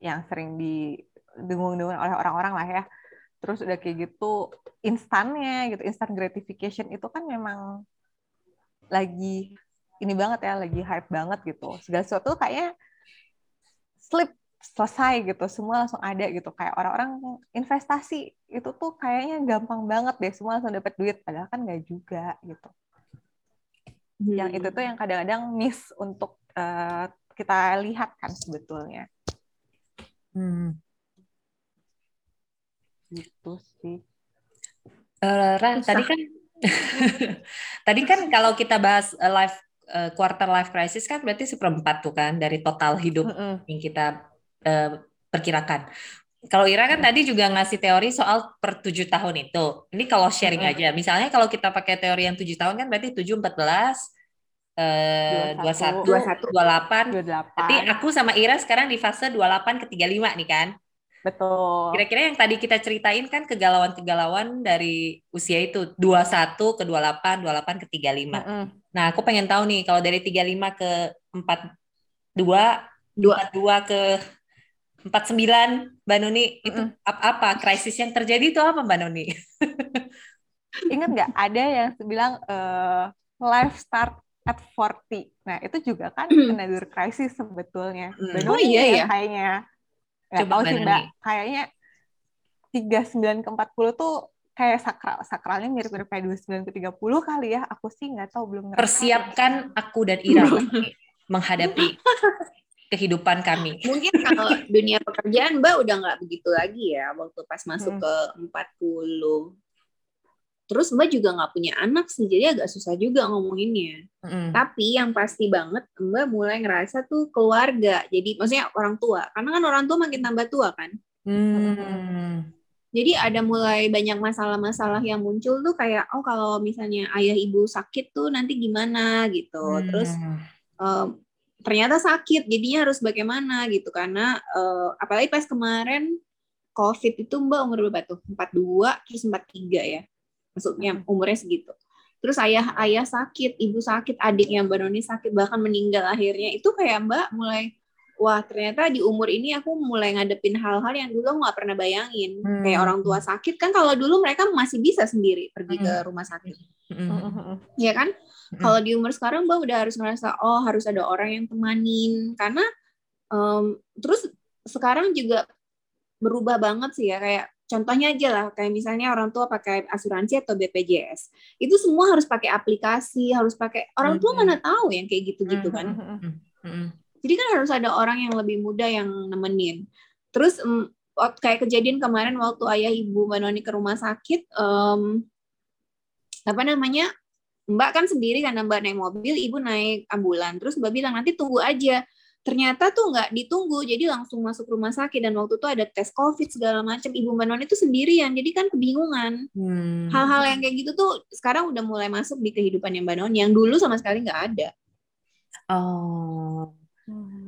yang sering didengung-dengung oleh orang-orang lah ya. Terus udah kayak gitu instannya gitu instant gratification itu kan memang lagi ini banget ya lagi hype banget gitu. Segala sesuatu kayaknya slip selesai gitu. Semua langsung ada gitu. Kayak orang-orang investasi itu tuh kayaknya gampang banget deh. Semua langsung dapat duit padahal kan nggak juga gitu. Hmm. yang itu tuh yang kadang-kadang miss untuk uh, kita lihat kan sebetulnya. Hmm. gitu sih. Uh, Ra, tadi kan tadi kan kalau kita bahas uh, live uh, quarter life crisis kan berarti seperempat tuh kan dari total hidup mm -hmm. yang kita uh, perkirakan. Kalau Ira kan tadi juga ngasih teori soal per tujuh tahun itu. Ini kalau sharing mm -hmm. aja. Misalnya kalau kita pakai teori yang tujuh tahun kan berarti tujuh empat belas dua satu dua satu dua delapan Berarti aku sama Ira sekarang di fase dua delapan ke tiga lima nih kan. Betul. Kira-kira yang tadi kita ceritain kan kegalauan-kegalauan dari usia itu 21 ke 28, 28 ke 35. Mm -hmm. Nah, aku pengen tahu nih kalau dari 35 ke 42, 42 ke 49, Mbak Nuni, mm -hmm. itu apa? Krisis yang terjadi itu apa, Mbak Nuni? Ingat nggak ada yang bilang uh, life start at 40. Nah, itu juga kan another crisis sebetulnya. Mm. Oh iya ya kayaknya Gak Coba tahu sih Mbak, kayaknya 39 ke 40 tuh kayak sakral sakralnya mirip-mirip kayak 29 ke 30 kali ya. Aku sih nggak tahu belum ngerasa. Persiapkan aku dan Ira menghadapi kehidupan kami. Mungkin kalau dunia pekerjaan Mbak udah nggak begitu lagi ya waktu pas masuk hmm. ke 40 Terus Mbak juga nggak punya anak sih, jadi agak susah juga ngomonginnya. Mm. Tapi yang pasti banget Mbak mulai ngerasa tuh keluarga. Jadi maksudnya orang tua, karena kan orang tua makin tambah tua kan. Mm. Jadi ada mulai banyak masalah-masalah yang muncul tuh kayak oh kalau misalnya ayah ibu sakit tuh nanti gimana gitu. Mm. Terus uh, ternyata sakit, jadinya harus bagaimana gitu karena uh, apalagi pas kemarin COVID itu Mbak umur berapa tuh? 42 terus 43 ya maksudnya umurnya segitu terus ayah ayah sakit ibu sakit adik yang Mbak Noni sakit bahkan meninggal akhirnya itu kayak Mbak mulai wah ternyata di umur ini aku mulai ngadepin hal-hal yang dulu nggak pernah bayangin hmm. kayak orang tua sakit kan kalau dulu mereka masih bisa sendiri pergi hmm. ke rumah sakit hmm. ya kan hmm. kalau di umur sekarang Mbak udah harus ngerasa oh harus ada orang yang temanin karena um, terus sekarang juga berubah banget sih ya kayak Contohnya aja lah, kayak misalnya orang tua pakai asuransi atau BPJS, itu semua harus pakai aplikasi, harus pakai orang tua mana tahu yang kayak gitu-gitu kan. Jadi kan harus ada orang yang lebih muda yang nemenin. Terus um, kayak kejadian kemarin waktu ayah ibu Mbak Noni ke rumah sakit, um, apa namanya, Mbak kan sendiri karena Mbak naik mobil, ibu naik ambulan. Terus Mbak bilang nanti tunggu aja ternyata tuh nggak ditunggu jadi langsung masuk rumah sakit dan waktu itu ada tes covid segala macam ibu mbak Noni itu sendirian jadi kan kebingungan. Hmm. hal-hal yang kayak gitu tuh sekarang udah mulai masuk di kehidupan yang mbak Noni yang dulu sama sekali nggak ada. Oh,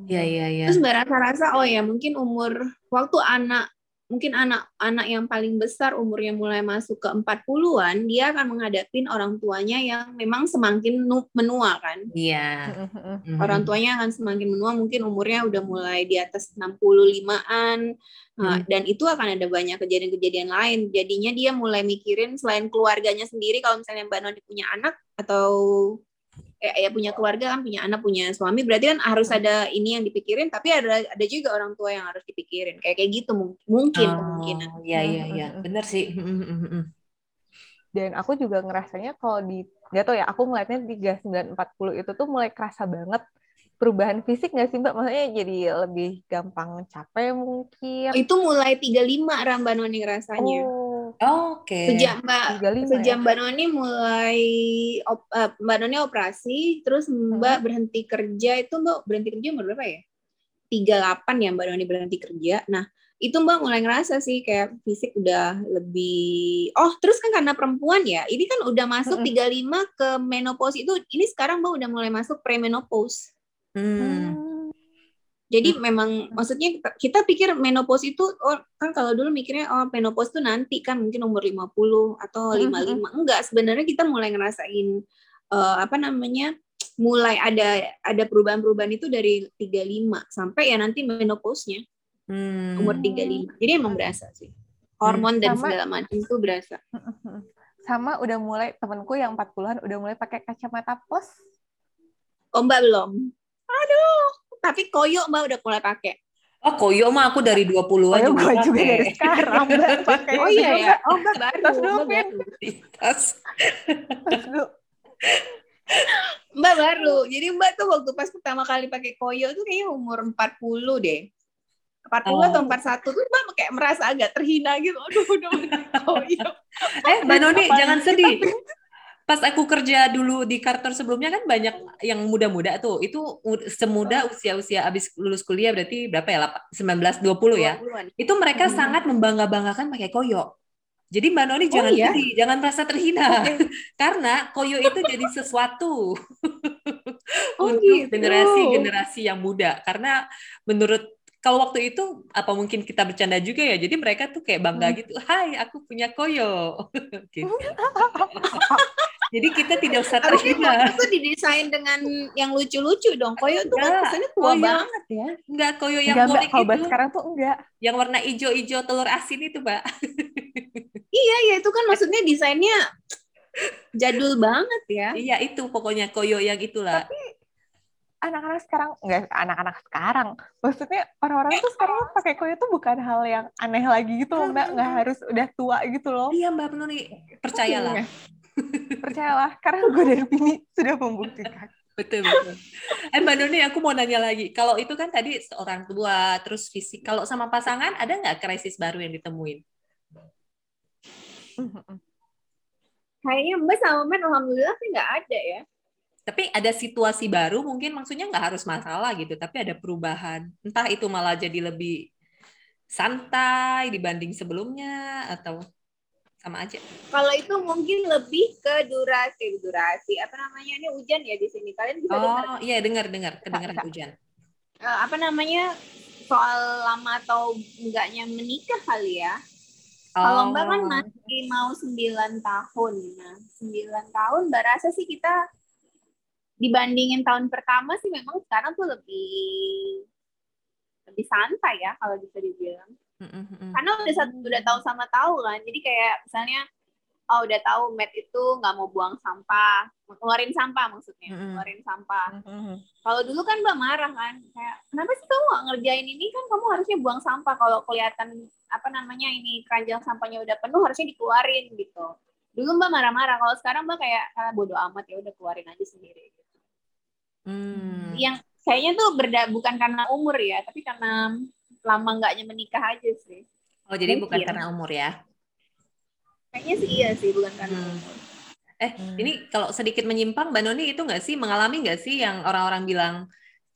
ya ya ya. terus mbak rasa-rasa oh ya mungkin umur waktu anak mungkin anak-anak yang paling besar umurnya mulai masuk ke 40-an dia akan menghadapin orang tuanya yang memang semakin nu- menua kan Iya. Mhm. orang tuanya akan semakin menua mungkin umurnya udah mulai di atas 65-an Nah, Hmm. dan itu akan ada banyak kejadian-kejadian lain jadinya dia mulai mikirin selain keluarganya sendiri kalau misalnya Mbak Noni punya anak atau eh, ya punya keluarga kan punya anak punya suami berarti kan harus ada ini yang dipikirin tapi ada ada juga orang tua yang harus dipikirin kayak kayak gitu mung- mungkin kemungkinan Oh, iya iya iya. Mhm. Bener sih. Mhm, mhm, mhm. Dan aku juga ngerasanya kalau di nggak tau ya, aku ngeliatnya di 3940 itu tuh mulai kerasa banget perubahan fisik nggak sih Mbak? Maksudnya jadi lebih gampang capek mungkin. itu mulai 35 Ram Mbak Noni rasanya Oh, Oke. sejak Mbak 35 sejak ya? Mbak Noni mulai op- eh, Mbak Noni operasi terus Mbak berhenti kerja itu Mbak berhenti kerja umur berapa ya 38 ya Mbak Noni berhenti kerja nah itu Mbak mulai ngerasa sih kayak fisik udah lebih oh terus kan karena perempuan ya ini kan udah masuk Mm-mm. 35 ke menopause itu ini sekarang Mbak udah mulai masuk premenopause Hmm. Hmm. Jadi memang maksudnya kita, kita pikir menopause itu oh kan kalau dulu mikirnya oh menopause itu nanti kan mungkin umur 50 atau Mhm, 55. Enggak, sebenarnya kita mulai ngerasain eh, apa namanya? mulai ada ada perubahan-perubahan itu dari 35 sampai ya nanti menopause-nya Hmm. umur 35. Jadi emang berasa sih. Hormon dan Sama- segala macam itu berasa. Sama udah mulai temenku yang 40-an udah mulai pakai kacamata plus. Oh, Mbak belum. Aduh, tapi koyo Mbak udah mulai pakai. Oh, koyo mah aku dari 20-an Oh, ya, juga gue juga pakai. dari sekarang Mbak pakai. Oh iya ya. Oh, Mbak baru. Tas dulu, Mbak Vin. Tas. Mbak baru. Jadi Mbak tuh waktu pas pertama kali pakai koyo tuh kayaknya umur 40 deh. 40 Oh. atau 41 tuh Mbak kayak merasa agak terhina gitu. Aduh, udah koyo. Eh, Mbak Noni, jangan kita sedih. Pas aku kerja dulu di kantor sebelumnya kan banyak yang muda-muda tuh. Itu semuda usia-usia abis lulus kuliah berarti berapa ya? Lapa- 19 20 ya. 20-an. Itu mereka Hmm. sangat membangga-banggakan pakai koyo. Jadi Mbak Noni jangan iya? sedih, jangan merasa terhina. Karena koyo itu jadi sesuatu Oh, untuk gitu. generasi-generasi yang muda. Karena menurut kalau waktu itu apa mungkin kita bercanda juga ya. Jadi mereka tuh kayak bangga Hmm. gitu. Hai, aku punya koyo. gitu. Jadi kita tidak usah terhina. tuh didesain dengan yang lucu-lucu dong. Koyo tuh kan kesannya tua koyo. banget ya. Enggak koyo yang Enggak Mbak, kalau itu. sekarang tuh enggak. Yang warna ijo-ijo telur asin itu, Mbak. Iya, ya itu kan maksudnya desainnya jadul banget ya. Iya, itu pokoknya koyo yang itulah. Anak-anak sekarang, enggak anak-anak sekarang. Maksudnya orang-orang tuh sekarang pakai koyo tuh bukan hal yang aneh lagi gitu loh Mbak. Nggak harus udah tua gitu loh. Iya, Mbak Noni, percayalah. Iya. Percayalah, karena gue dan Vini sudah membuktikan. Betul, betul. Eh Mbak Doni, aku mau nanya lagi. Kalau itu kan tadi orang tua, terus fisik. Kalau sama pasangan, ada nggak krisis baru yang ditemuin? Kayaknya Mbak sama Men alhamdulillah sih nggak ada ya. Tapi ada situasi baru, mungkin maksudnya nggak harus masalah gitu, tapi ada perubahan. Entah itu malah jadi lebih santai dibanding sebelumnya, atau sama aja. Kalau itu mungkin lebih ke durasi, durasi apa namanya ini hujan ya di sini. Kalian bisa dengar Oh iya, dengar, dengar. Kedengaran hujan. eh, apa namanya soal lama atau enggaknya menikah kali ya. Kalau Mbak kan Oh. masih mau 9 tahun. Nah, 9 tahun Mbak rasa sih kita dibandingin tahun pertama sih memang sekarang tuh lebih lebih santai ya kalau bisa dibilang. Karena udah satu udah tahu sama tahu kan. Jadi kayak misalnya oh udah tahu Matt itu nggak mau buang sampah, ngeluarin sampah maksudnya, ngeluarin sampah. Kalau dulu kan Mbak marah kan, kayak kenapa sih kamu nggak ngerjain ini kan kamu harusnya buang sampah kalau kelihatan apa namanya ini keranjang sampahnya udah penuh harusnya dikeluarin gitu. Dulu Mbak marah-marah, kalau sekarang Mbak kayak ah, bodo amat ya udah keluarin aja sendiri. Hmm. Yang kayaknya tuh berda bukan karena umur ya, tapi karena lama nggaknya menikah aja sih. Oh, jadi bukan Mungkin. karena umur ya? Kayaknya sih iya sih, bukan karena Hmm. umur. Eh, ini kalau sedikit menyimpang, Mbak Noni itu nggak sih mengalami nggak sih yang orang-orang bilang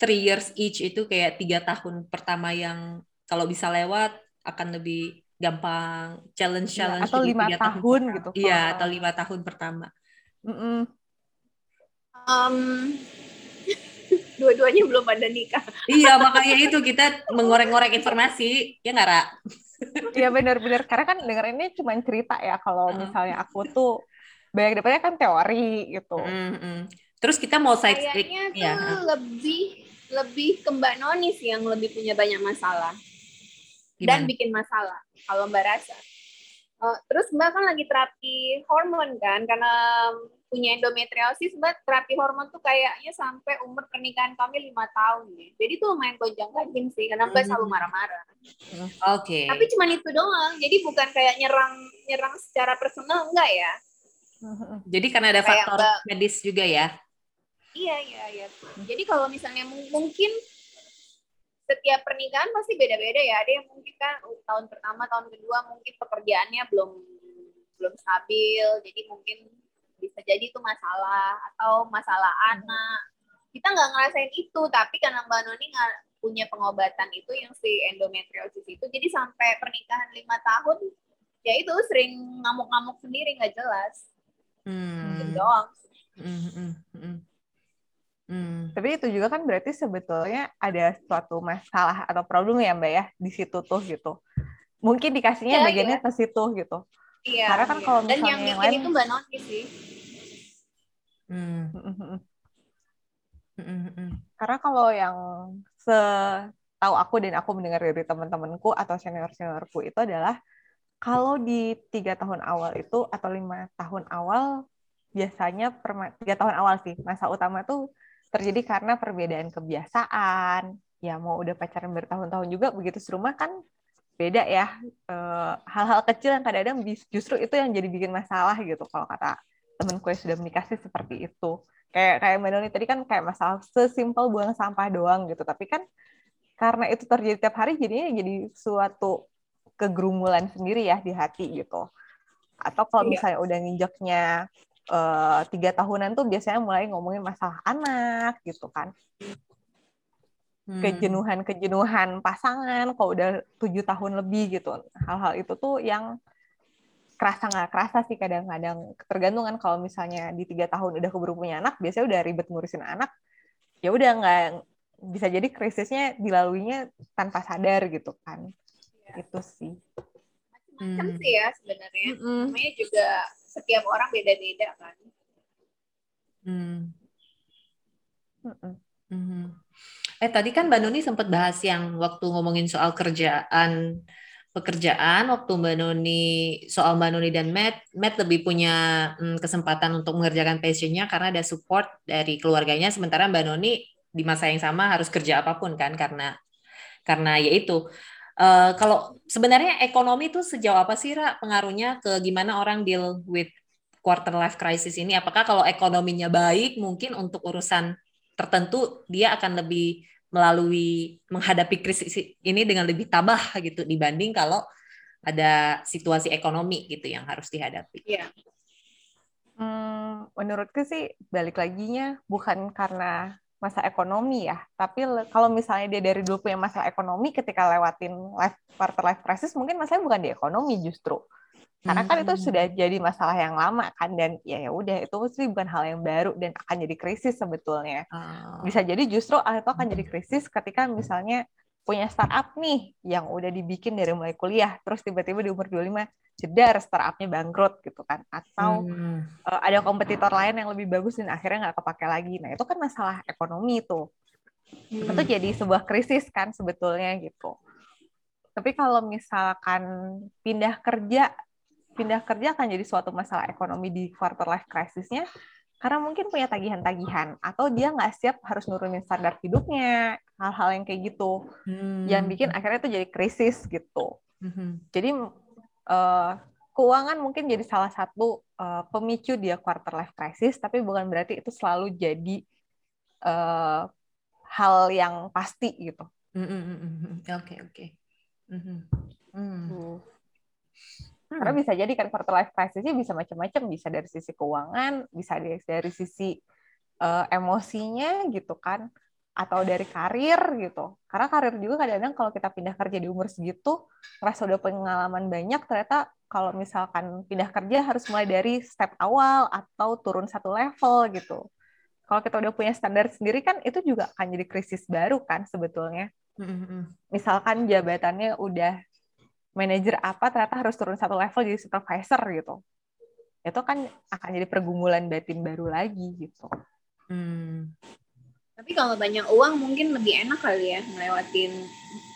three years each itu kayak tiga tahun pertama yang kalau bisa lewat akan lebih gampang challenge Iya, challenge atau jadi lima tahun pertama. gitu, iya atau lima tahun pertama Mm-mm. Um, dua-duanya belum ada nikah. iya makanya itu kita mengorek-ngorek informasi ya nggak Ra? Iya benar-benar karena kan dengerinnya cuma cerita ya kalau misalnya aku tuh banyak dapetnya kan teori gitu. Mm, mm. terus kita mau side Kayaknya tuh ya lebih lebih ke Mbak Noni sih yang lebih punya banyak masalah dan gimana? bikin masalah kalau Mbak rasa. Eh, terus Mbak kan lagi terapi hormon kan karena punya endometriosis Mbak terapi hormon tuh kayaknya sampai umur pernikahan kami lima tahun ya. Jadi tuh lumayan gonjang ganjing sih karena Mbak Hmm. selalu marah-marah. Oke. Tapi cuma itu doang. Jadi bukan kayak nyerang nyerang secara personal enggak ya. Jadi karena ada Kayak faktor Mbak- medis juga ya. Iya, iya, iya. Jadi kalau misalnya mung- mungkin setiap pernikahan pasti beda-beda ya. Ada yang mungkin kan uh, tahun pertama, tahun kedua mungkin pekerjaannya belum belum stabil, jadi mungkin bisa jadi itu masalah atau masalah anak. Kita nggak ngerasain itu, tapi karena Mbak Noni nggak punya pengobatan itu yang si endometriosis itu, jadi sampai pernikahan lima tahun, ya itu sering ngamuk-ngamuk sendiri nggak jelas. Hmm. doang. Hmm, hmm, hmm. Hmm. Tapi itu juga kan berarti sebetulnya ada suatu masalah atau problem ya Mbak ya di situ tuh gitu. Mungkin dikasihnya Iya, bagiannya ke situ gitu. Iya. Karena kan iya. kalau Dan misalnya yang yang bikin lain- itu Mbak Noni sih. Hmm, hmm, hmm, hmm. Karena kalau yang setahu aku dan aku mendengar dari teman-temanku atau senior-seniorku itu adalah kalau di tiga tahun awal itu atau lima tahun awal biasanya perma- tiga tahun awal sih masa utama tuh terjadi karena perbedaan kebiasaan. Ya mau udah pacaran bertahun-tahun juga begitu serumah kan beda ya. Eh, hal-hal kecil yang kadang-kadang justru itu yang jadi bikin masalah gitu kalau kata temenku yang sudah menikah sih seperti itu. Kayak kayak Mbak Noni tadi kan kayak masalah sesimpel buang sampah doang gitu. Tapi kan karena itu terjadi tiap hari jadinya jadi suatu kegerumulan sendiri ya di hati gitu. Atau kalau Iya. misalnya udah nginjeknya eh, tiga tahunan tuh biasanya mulai ngomongin masalah anak gitu kan. Hmm. kejenuhan-kejenuhan pasangan kalau udah tujuh tahun lebih gitu. Hal-hal itu tuh yang kerasa nggak kerasa sih kadang-kadang tergantungan kalau misalnya di tiga tahun udah keburu punya anak biasanya udah ribet ngurusin anak ya udah nggak bisa jadi krisisnya dilaluinya tanpa sadar gitu kan itu sih Macam Hmm. sih ya sebenarnya. Mm-mm. Namanya juga setiap orang beda-beda kan. Hmm. Mm-mm. Mhm. Eh tadi kan Mbak sempat bahas yang waktu ngomongin soal kerjaan pekerjaan waktu Mbak Noni soal Mbak Noni dan Matt Matt lebih punya mm, kesempatan untuk mengerjakan passionnya karena ada support dari keluarganya. Sementara Mbak Noni di masa yang sama harus kerja apa pun kan karena karena yaitu eh, kalau sebenarnya ekonomi itu sejauh apa sih Ra pengaruhnya ke gimana orang deal with quarter life crisis ini? Apakah kalau ekonominya baik mungkin untuk urusan tertentu dia akan lebih melalui menghadapi krisis ini dengan lebih tabah gitu dibanding kalau ada situasi ekonomi gitu yang harus dihadapi. Iya. Hmm, menurutku sih balik laginya bukan karena masa ekonomi ya, tapi kalau misalnya dia dari dulu punya masalah ekonomi ketika lewatin life quarter life crisis mungkin masalahnya bukan di ekonomi justru. Karena kan itu Hmm. sudah jadi masalah yang lama kan dan ya ya udah itu sih bukan hal yang baru dan akan jadi krisis sebetulnya. Oh. Bisa jadi justru itu akan jadi krisis ketika misalnya punya startup nih yang udah dibikin dari mulai kuliah terus tiba-tiba di umur 25 jedar startupnya bangkrut gitu kan atau Hmm. eh, ada kompetitor lain yang lebih bagus dan akhirnya nggak kepake lagi. Nah itu kan masalah ekonomi itu. Itu Hmm. jadi sebuah krisis kan sebetulnya gitu. Tapi kalau misalkan pindah kerja, pindah kerja akan jadi suatu masalah ekonomi di quarter life crisisnya karena mungkin punya tagihan-tagihan atau dia nggak siap harus nurunin standar hidupnya, hal-hal yang kayak gitu, Hmm. yang bikin akhirnya itu jadi krisis gitu. Hmm. Jadi eh, keuangan mungkin jadi salah satu eh, pemicu dia quarter life crisis, tapi bukan berarti itu selalu jadi eh, hal yang pasti gitu. Hmm, hmm, hmm. Oke oke. Hmm. Hmm. Karena bisa jadi kan quarter life crisisnya bisa macam-macam, bisa dari sisi keuangan, bisa dari, dari sisi eh, emosinya gitu kan. atau dari karir gitu. Karena karir juga kadang-kadang kalau kita pindah kerja di umur segitu, ngerasa udah pengalaman banyak, ternyata kalau misalkan pindah kerja harus mulai dari step awal atau turun satu level gitu. Kalau kita udah punya standar sendiri kan itu juga akan jadi krisis baru kan sebetulnya. Misalkan jabatannya udah manajer apa ternyata harus turun satu level jadi supervisor gitu. Itu kan akan jadi pergumulan batin baru lagi gitu. Hmm. Tapi kalau banyak uang mungkin lebih enak kali ya melewatin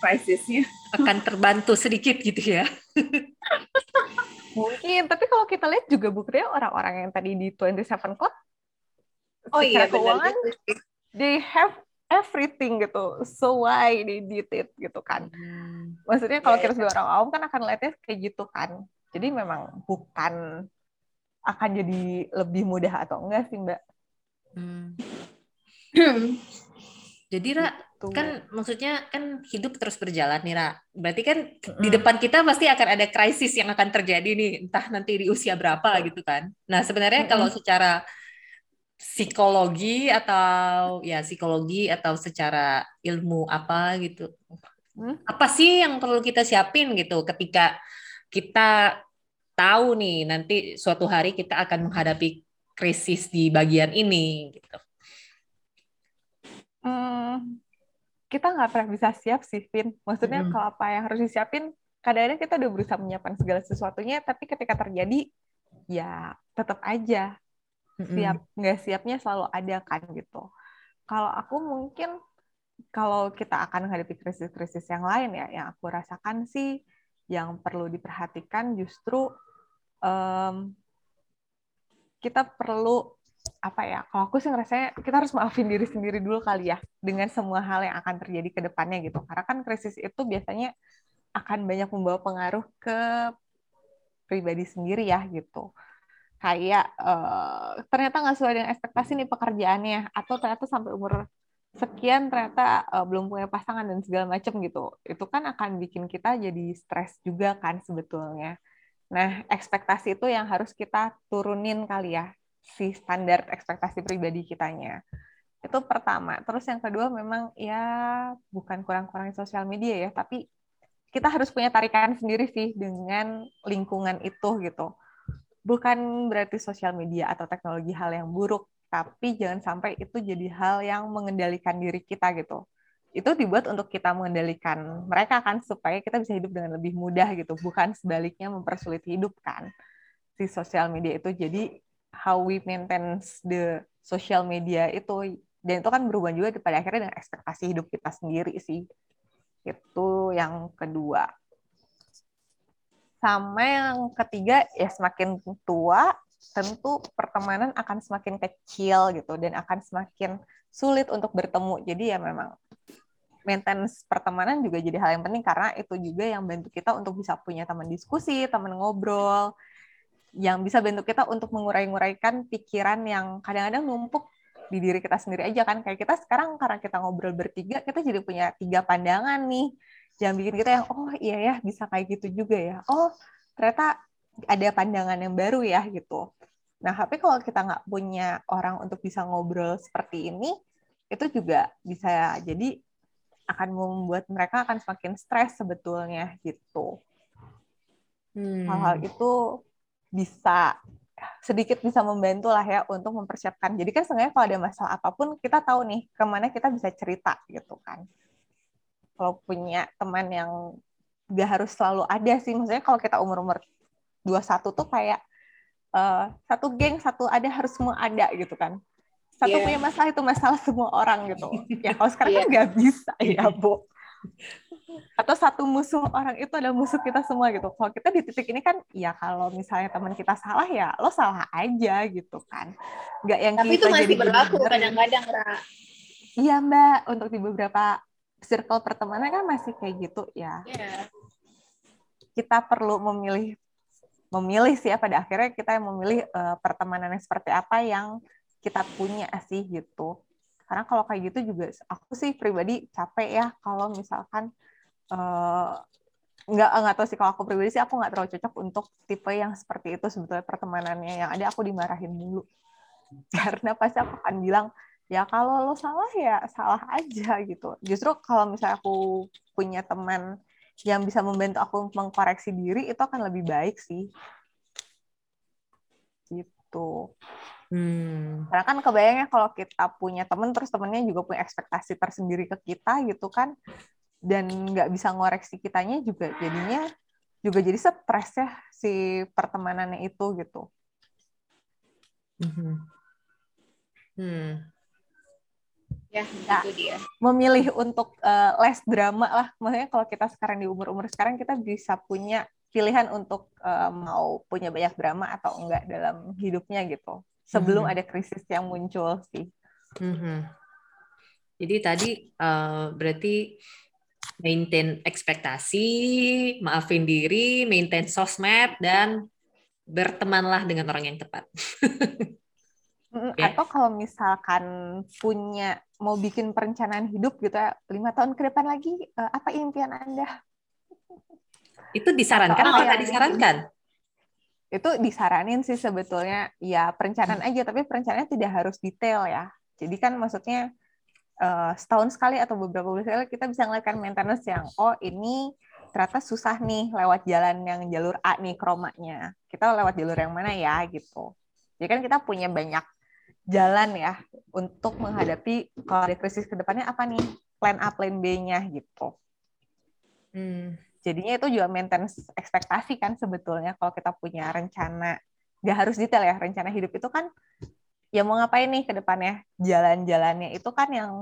krisisnya. Akan terbantu sedikit gitu ya. mungkin, tapi kalau kita lihat juga buktinya orang-orang yang tadi di 27 Club Oh iya, keuangan they have everything gitu. So why they did it gitu kan. Hmm. Maksudnya kalau yeah, kita sebagai orang awam kan akan lihatnya kayak gitu kan. Jadi memang bukan akan jadi lebih mudah atau enggak sih Mbak. Hmm. Jadi Ra, gitu. kan maksudnya kan hidup terus berjalan nih Ra. Berarti kan mm. di depan kita pasti akan ada krisis yang akan terjadi nih, entah nanti di usia berapa gitu kan. Nah sebenarnya mm. kalau secara psikologi atau ya psikologi atau secara ilmu apa gitu, mm. apa sih yang perlu kita siapin gitu ketika kita tahu nih nanti suatu hari kita akan menghadapi krisis di bagian ini gitu hmm, kita nggak pernah bisa siap sih, Vin. Maksudnya hmm. kalau apa yang harus disiapin, kadang-kadang kita udah berusaha menyiapkan segala sesuatunya, tapi ketika terjadi, ya tetap aja siap. Nggak siapnya selalu ada kan gitu. Kalau aku mungkin kalau kita akan menghadapi krisis-krisis yang lain ya, yang aku rasakan sih yang perlu diperhatikan justru um, kita perlu apa ya kalau aku sih ngerasanya kita harus maafin diri sendiri dulu kali ya dengan semua hal yang akan terjadi ke depannya gitu. Karena kan krisis itu biasanya akan banyak membawa pengaruh ke pribadi sendiri ya gitu kayak uh, ternyata nggak sesuai dengan ekspektasi nih pekerjaannya atau ternyata sampai umur sekian ternyata uh, belum punya pasangan dan segala macam gitu itu kan akan bikin kita jadi stres juga kan sebetulnya nah ekspektasi itu yang harus kita turunin kali ya si standar ekspektasi pribadi kitanya. Itu pertama. Terus yang kedua memang ya bukan kurang-kurangin sosial media ya, tapi kita harus punya tarikan sendiri sih dengan lingkungan itu gitu. Bukan berarti sosial media atau teknologi hal yang buruk, tapi jangan sampai itu jadi hal yang mengendalikan diri kita gitu. Itu dibuat untuk kita mengendalikan mereka kan supaya kita bisa hidup dengan lebih mudah gitu, bukan sebaliknya mempersulit hidup kan si sosial media itu. Jadi how we maintain the social media itu dan itu kan berubah juga pada akhirnya dengan ekspektasi hidup kita sendiri sih itu yang kedua sama yang ketiga ya semakin tua tentu pertemanan akan semakin kecil gitu dan akan semakin sulit untuk bertemu. Jadi ya memang maintenance pertemanan juga jadi hal yang penting karena itu juga yang bantu kita untuk bisa punya teman diskusi teman ngobrol yang bisa bentuk kita untuk mengurai-nguraikan pikiran yang kadang-kadang numpuk di diri kita sendiri aja kan. Kayak kita sekarang karena kita ngobrol bertiga kita jadi punya tiga pandangan nih yang bikin kita yang oh iya ya bisa kayak gitu juga ya oh ternyata ada pandangan yang baru ya gitu nah tapi kalau kita nggak punya orang untuk bisa ngobrol seperti ini itu juga bisa jadi akan membuat mereka akan semakin stres sebetulnya gitu hal-hal hmm. itu bisa sedikit bisa membantu lah ya untuk mempersiapkan. Jadi kan sebenarnya kalau ada masalah apa pun kita tahu nih ke mana kita bisa cerita gitu kan. Kalau punya teman yang gak harus selalu ada sih, maksudnya kalau kita umur-umur 21 tuh kayak uh, satu geng, satu ada harus semua ada gitu kan. Satu yeah. punya masalah itu masalah semua orang gitu. ya kalau sekarang yeah. kan iya. gak bisa ya, Bu atau satu musuh orang itu adalah musuh kita semua gitu. Kalau kita di titik ini kan, ya kalau misalnya teman kita salah ya lo salah aja gitu kan. Nggak yang Tapi kita itu masih berlaku kadang-kadang, Iya mbak, untuk di beberapa circle pertemanan kan masih kayak gitu ya. Yeah. Kita perlu memilih memilih sih ya pada akhirnya kita yang memilih uh, pertemanan yang seperti apa yang kita punya sih gitu. Karena kalau kayak gitu juga aku sih pribadi capek ya kalau misalkan uh, nggak nggak tahu sih kalau aku pribadi sih aku nggak terlalu cocok untuk tipe yang seperti itu sebetulnya pertemanannya yang ada aku dimarahin dulu karena pasti aku akan bilang ya kalau lo salah ya salah aja gitu. Justru kalau misalnya aku punya teman yang bisa membantu aku mengkoreksi diri itu akan lebih baik sih. Gitu. Hmm. karena kan kebayangnya kalau kita punya teman terus temennya juga punya ekspektasi tersendiri ke kita gitu kan dan nggak bisa ngoreksi kitanya juga jadinya juga jadi stres ya si pertemanannya itu gitu. Hmm. Hmm ya nah, itu dia. memilih untuk uh, less drama lah. Maksudnya kalau kita sekarang di umur umur sekarang kita bisa punya pilihan untuk uh, mau punya banyak drama atau enggak dalam hidupnya gitu. Sebelum mm -hmm. ada krisis yang muncul sih. Mm -hmm. jadi tadi uh, berarti maintain ekspektasi maafin diri maintain sosmed dan bertemanlah dengan orang yang tepat Ya. Atau kalau misalkan punya mau bikin perencanaan hidup gitu ya, lima tahun ke depan lagi, uh, apa impian Anda? Itu disarankan atau nggak disarankan? Itu disaranin sih sebetulnya, ya perencanaan hmm. aja, tapi perencanaannya tidak harus detail ya. Jadi kan maksudnya uh, setahun sekali atau beberapa bulan sekali kita bisa ngeliatkan maintenance yang, oh ini ternyata susah nih lewat jalan yang jalur A nih kromanya. Kita lewat jalur yang mana ya gitu. Jadi kan kita punya banyak jalan ya untuk menghadapi kalau ada krisis ke depannya apa nih plan A, plan B-nya gitu. Hmm. Jadinya itu juga maintenance ekspektasi kan sebetulnya kalau kita punya rencana, nggak harus detail ya, rencana hidup itu kan ya mau ngapain nih ke depannya, jalan-jalannya itu kan yang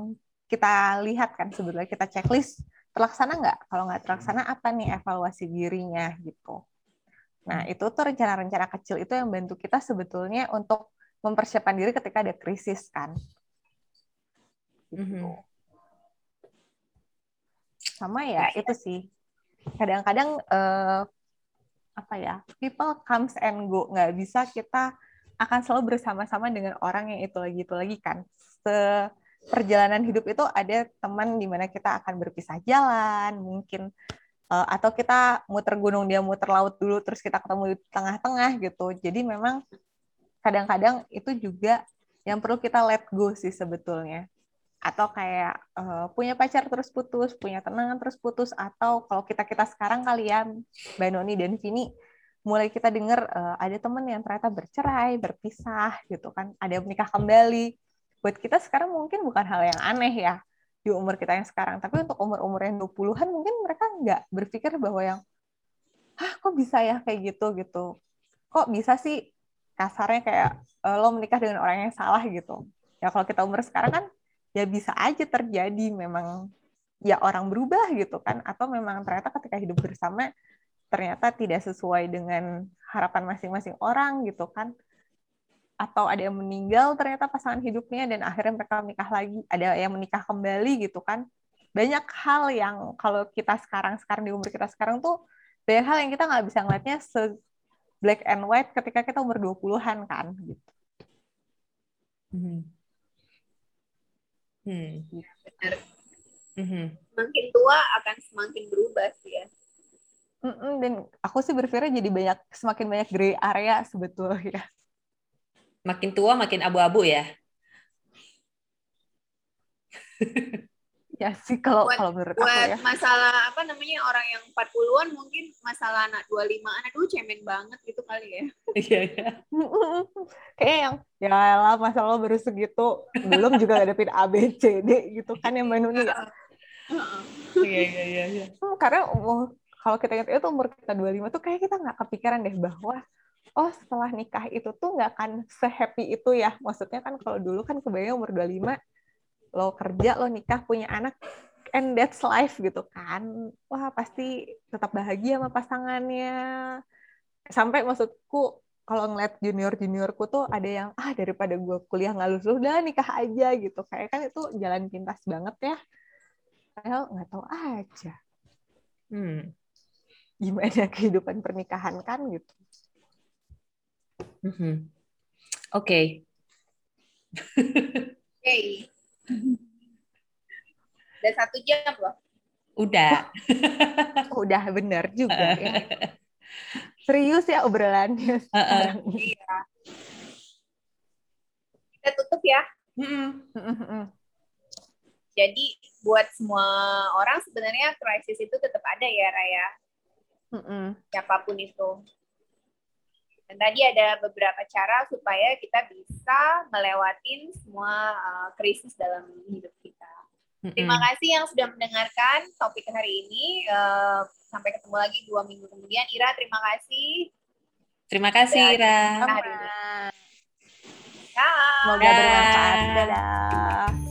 kita lihat kan sebetulnya kita checklist terlaksana nggak? Kalau nggak terlaksana apa nih evaluasi dirinya gitu. Nah itu tuh rencana-rencana kecil itu yang bantu kita sebetulnya untuk mempersiapkan diri ketika ada krisis kan. Gitu. Mm-hmm. Sama ya itu sih. Kadang-kadang uh, apa ya people comes and go nggak bisa kita akan selalu bersama-sama dengan orang yang itu lagi itu lagi kan. Se perjalanan hidup itu ada teman di mana kita akan berpisah jalan, mungkin uh, atau kita muter gunung dia muter laut dulu terus kita ketemu di tengah-tengah gitu. Jadi memang kadang-kadang itu juga yang perlu kita let go sih sebetulnya. Atau kayak uh, punya pacar terus putus, punya tenangan terus putus, atau kalau kita kita sekarang kalian, Mbak Noni dan Vini, mulai kita dengar uh, ada temen yang ternyata bercerai, berpisah gitu kan, ada yang menikah kembali. Buat kita sekarang mungkin bukan hal yang aneh ya di umur kita yang sekarang, tapi untuk umur-umur yang 20-an mungkin mereka nggak berpikir bahwa yang, ah kok bisa ya kayak gitu? gitu, kok bisa sih kasarnya kayak uh, lo menikah dengan orang yang salah gitu. Ya kalau kita umur sekarang kan ya bisa aja terjadi memang ya orang berubah gitu kan. Atau memang ternyata ketika hidup bersama ternyata tidak sesuai dengan harapan masing-masing orang gitu kan. Atau ada yang meninggal ternyata pasangan hidupnya dan akhirnya mereka menikah lagi ada yang menikah kembali gitu kan. Banyak hal yang kalau kita sekarang sekarang di umur kita sekarang tuh banyak hal yang kita nggak bisa ngeliatnya black and white ketika kita umur 20-an kan gitu. Hmm. Hmm. Benar. Hmm. Semakin tua akan semakin berubah sih ya. Mm-mm, dan aku sih berpikir jadi banyak semakin banyak gray area sebetulnya. Makin tua makin abu-abu ya. ya sih kalau kalau menurut buat aku ya. masalah apa namanya orang yang 40-an mungkin masalah anak 25 anak dulu cemen banget gitu kali ya. Iya iya. Kayak yang ya lah masa lo baru segitu belum juga ngadepin A B C D gitu kan yang menu ya. Iya iya iya iya. Hmm, karena oh, kalau kita ingat itu umur kita 25 tuh kayak kita nggak kepikiran deh bahwa oh setelah nikah itu tuh nggak akan sehappy itu ya. Maksudnya kan kalau dulu kan kebayang umur 25 lo kerja lo nikah punya anak and that's life gitu kan wah pasti tetap bahagia sama pasangannya sampai maksudku kalau ngeliat junior juniorku tuh ada yang ah daripada gue kuliah nggak lulus udah nikah aja gitu kayak kan itu jalan pintas banget ya padahal nggak tahu aja hmm. gimana kehidupan pernikahan kan gitu mm -hmm. oke okay. okay. Udah satu jam loh. Udah. Udah bener juga ya. Serius ya obrolannya sekarang. Iya. Kita tutup ya. Jadi buat semua orang sebenarnya krisis itu tetap ada ya Raya. Mm-mm. Siapa pun itu. Dan tadi ada beberapa cara supaya kita bisa melewatin semua uh, krisis dalam hidup kita. Terima kasih yang sudah mendengarkan topik hari ini. Uh, sampai ketemu lagi dua minggu kemudian. Ira, terima kasih. Terima kasih, Ira. Semoga bermanfaat. Dadah.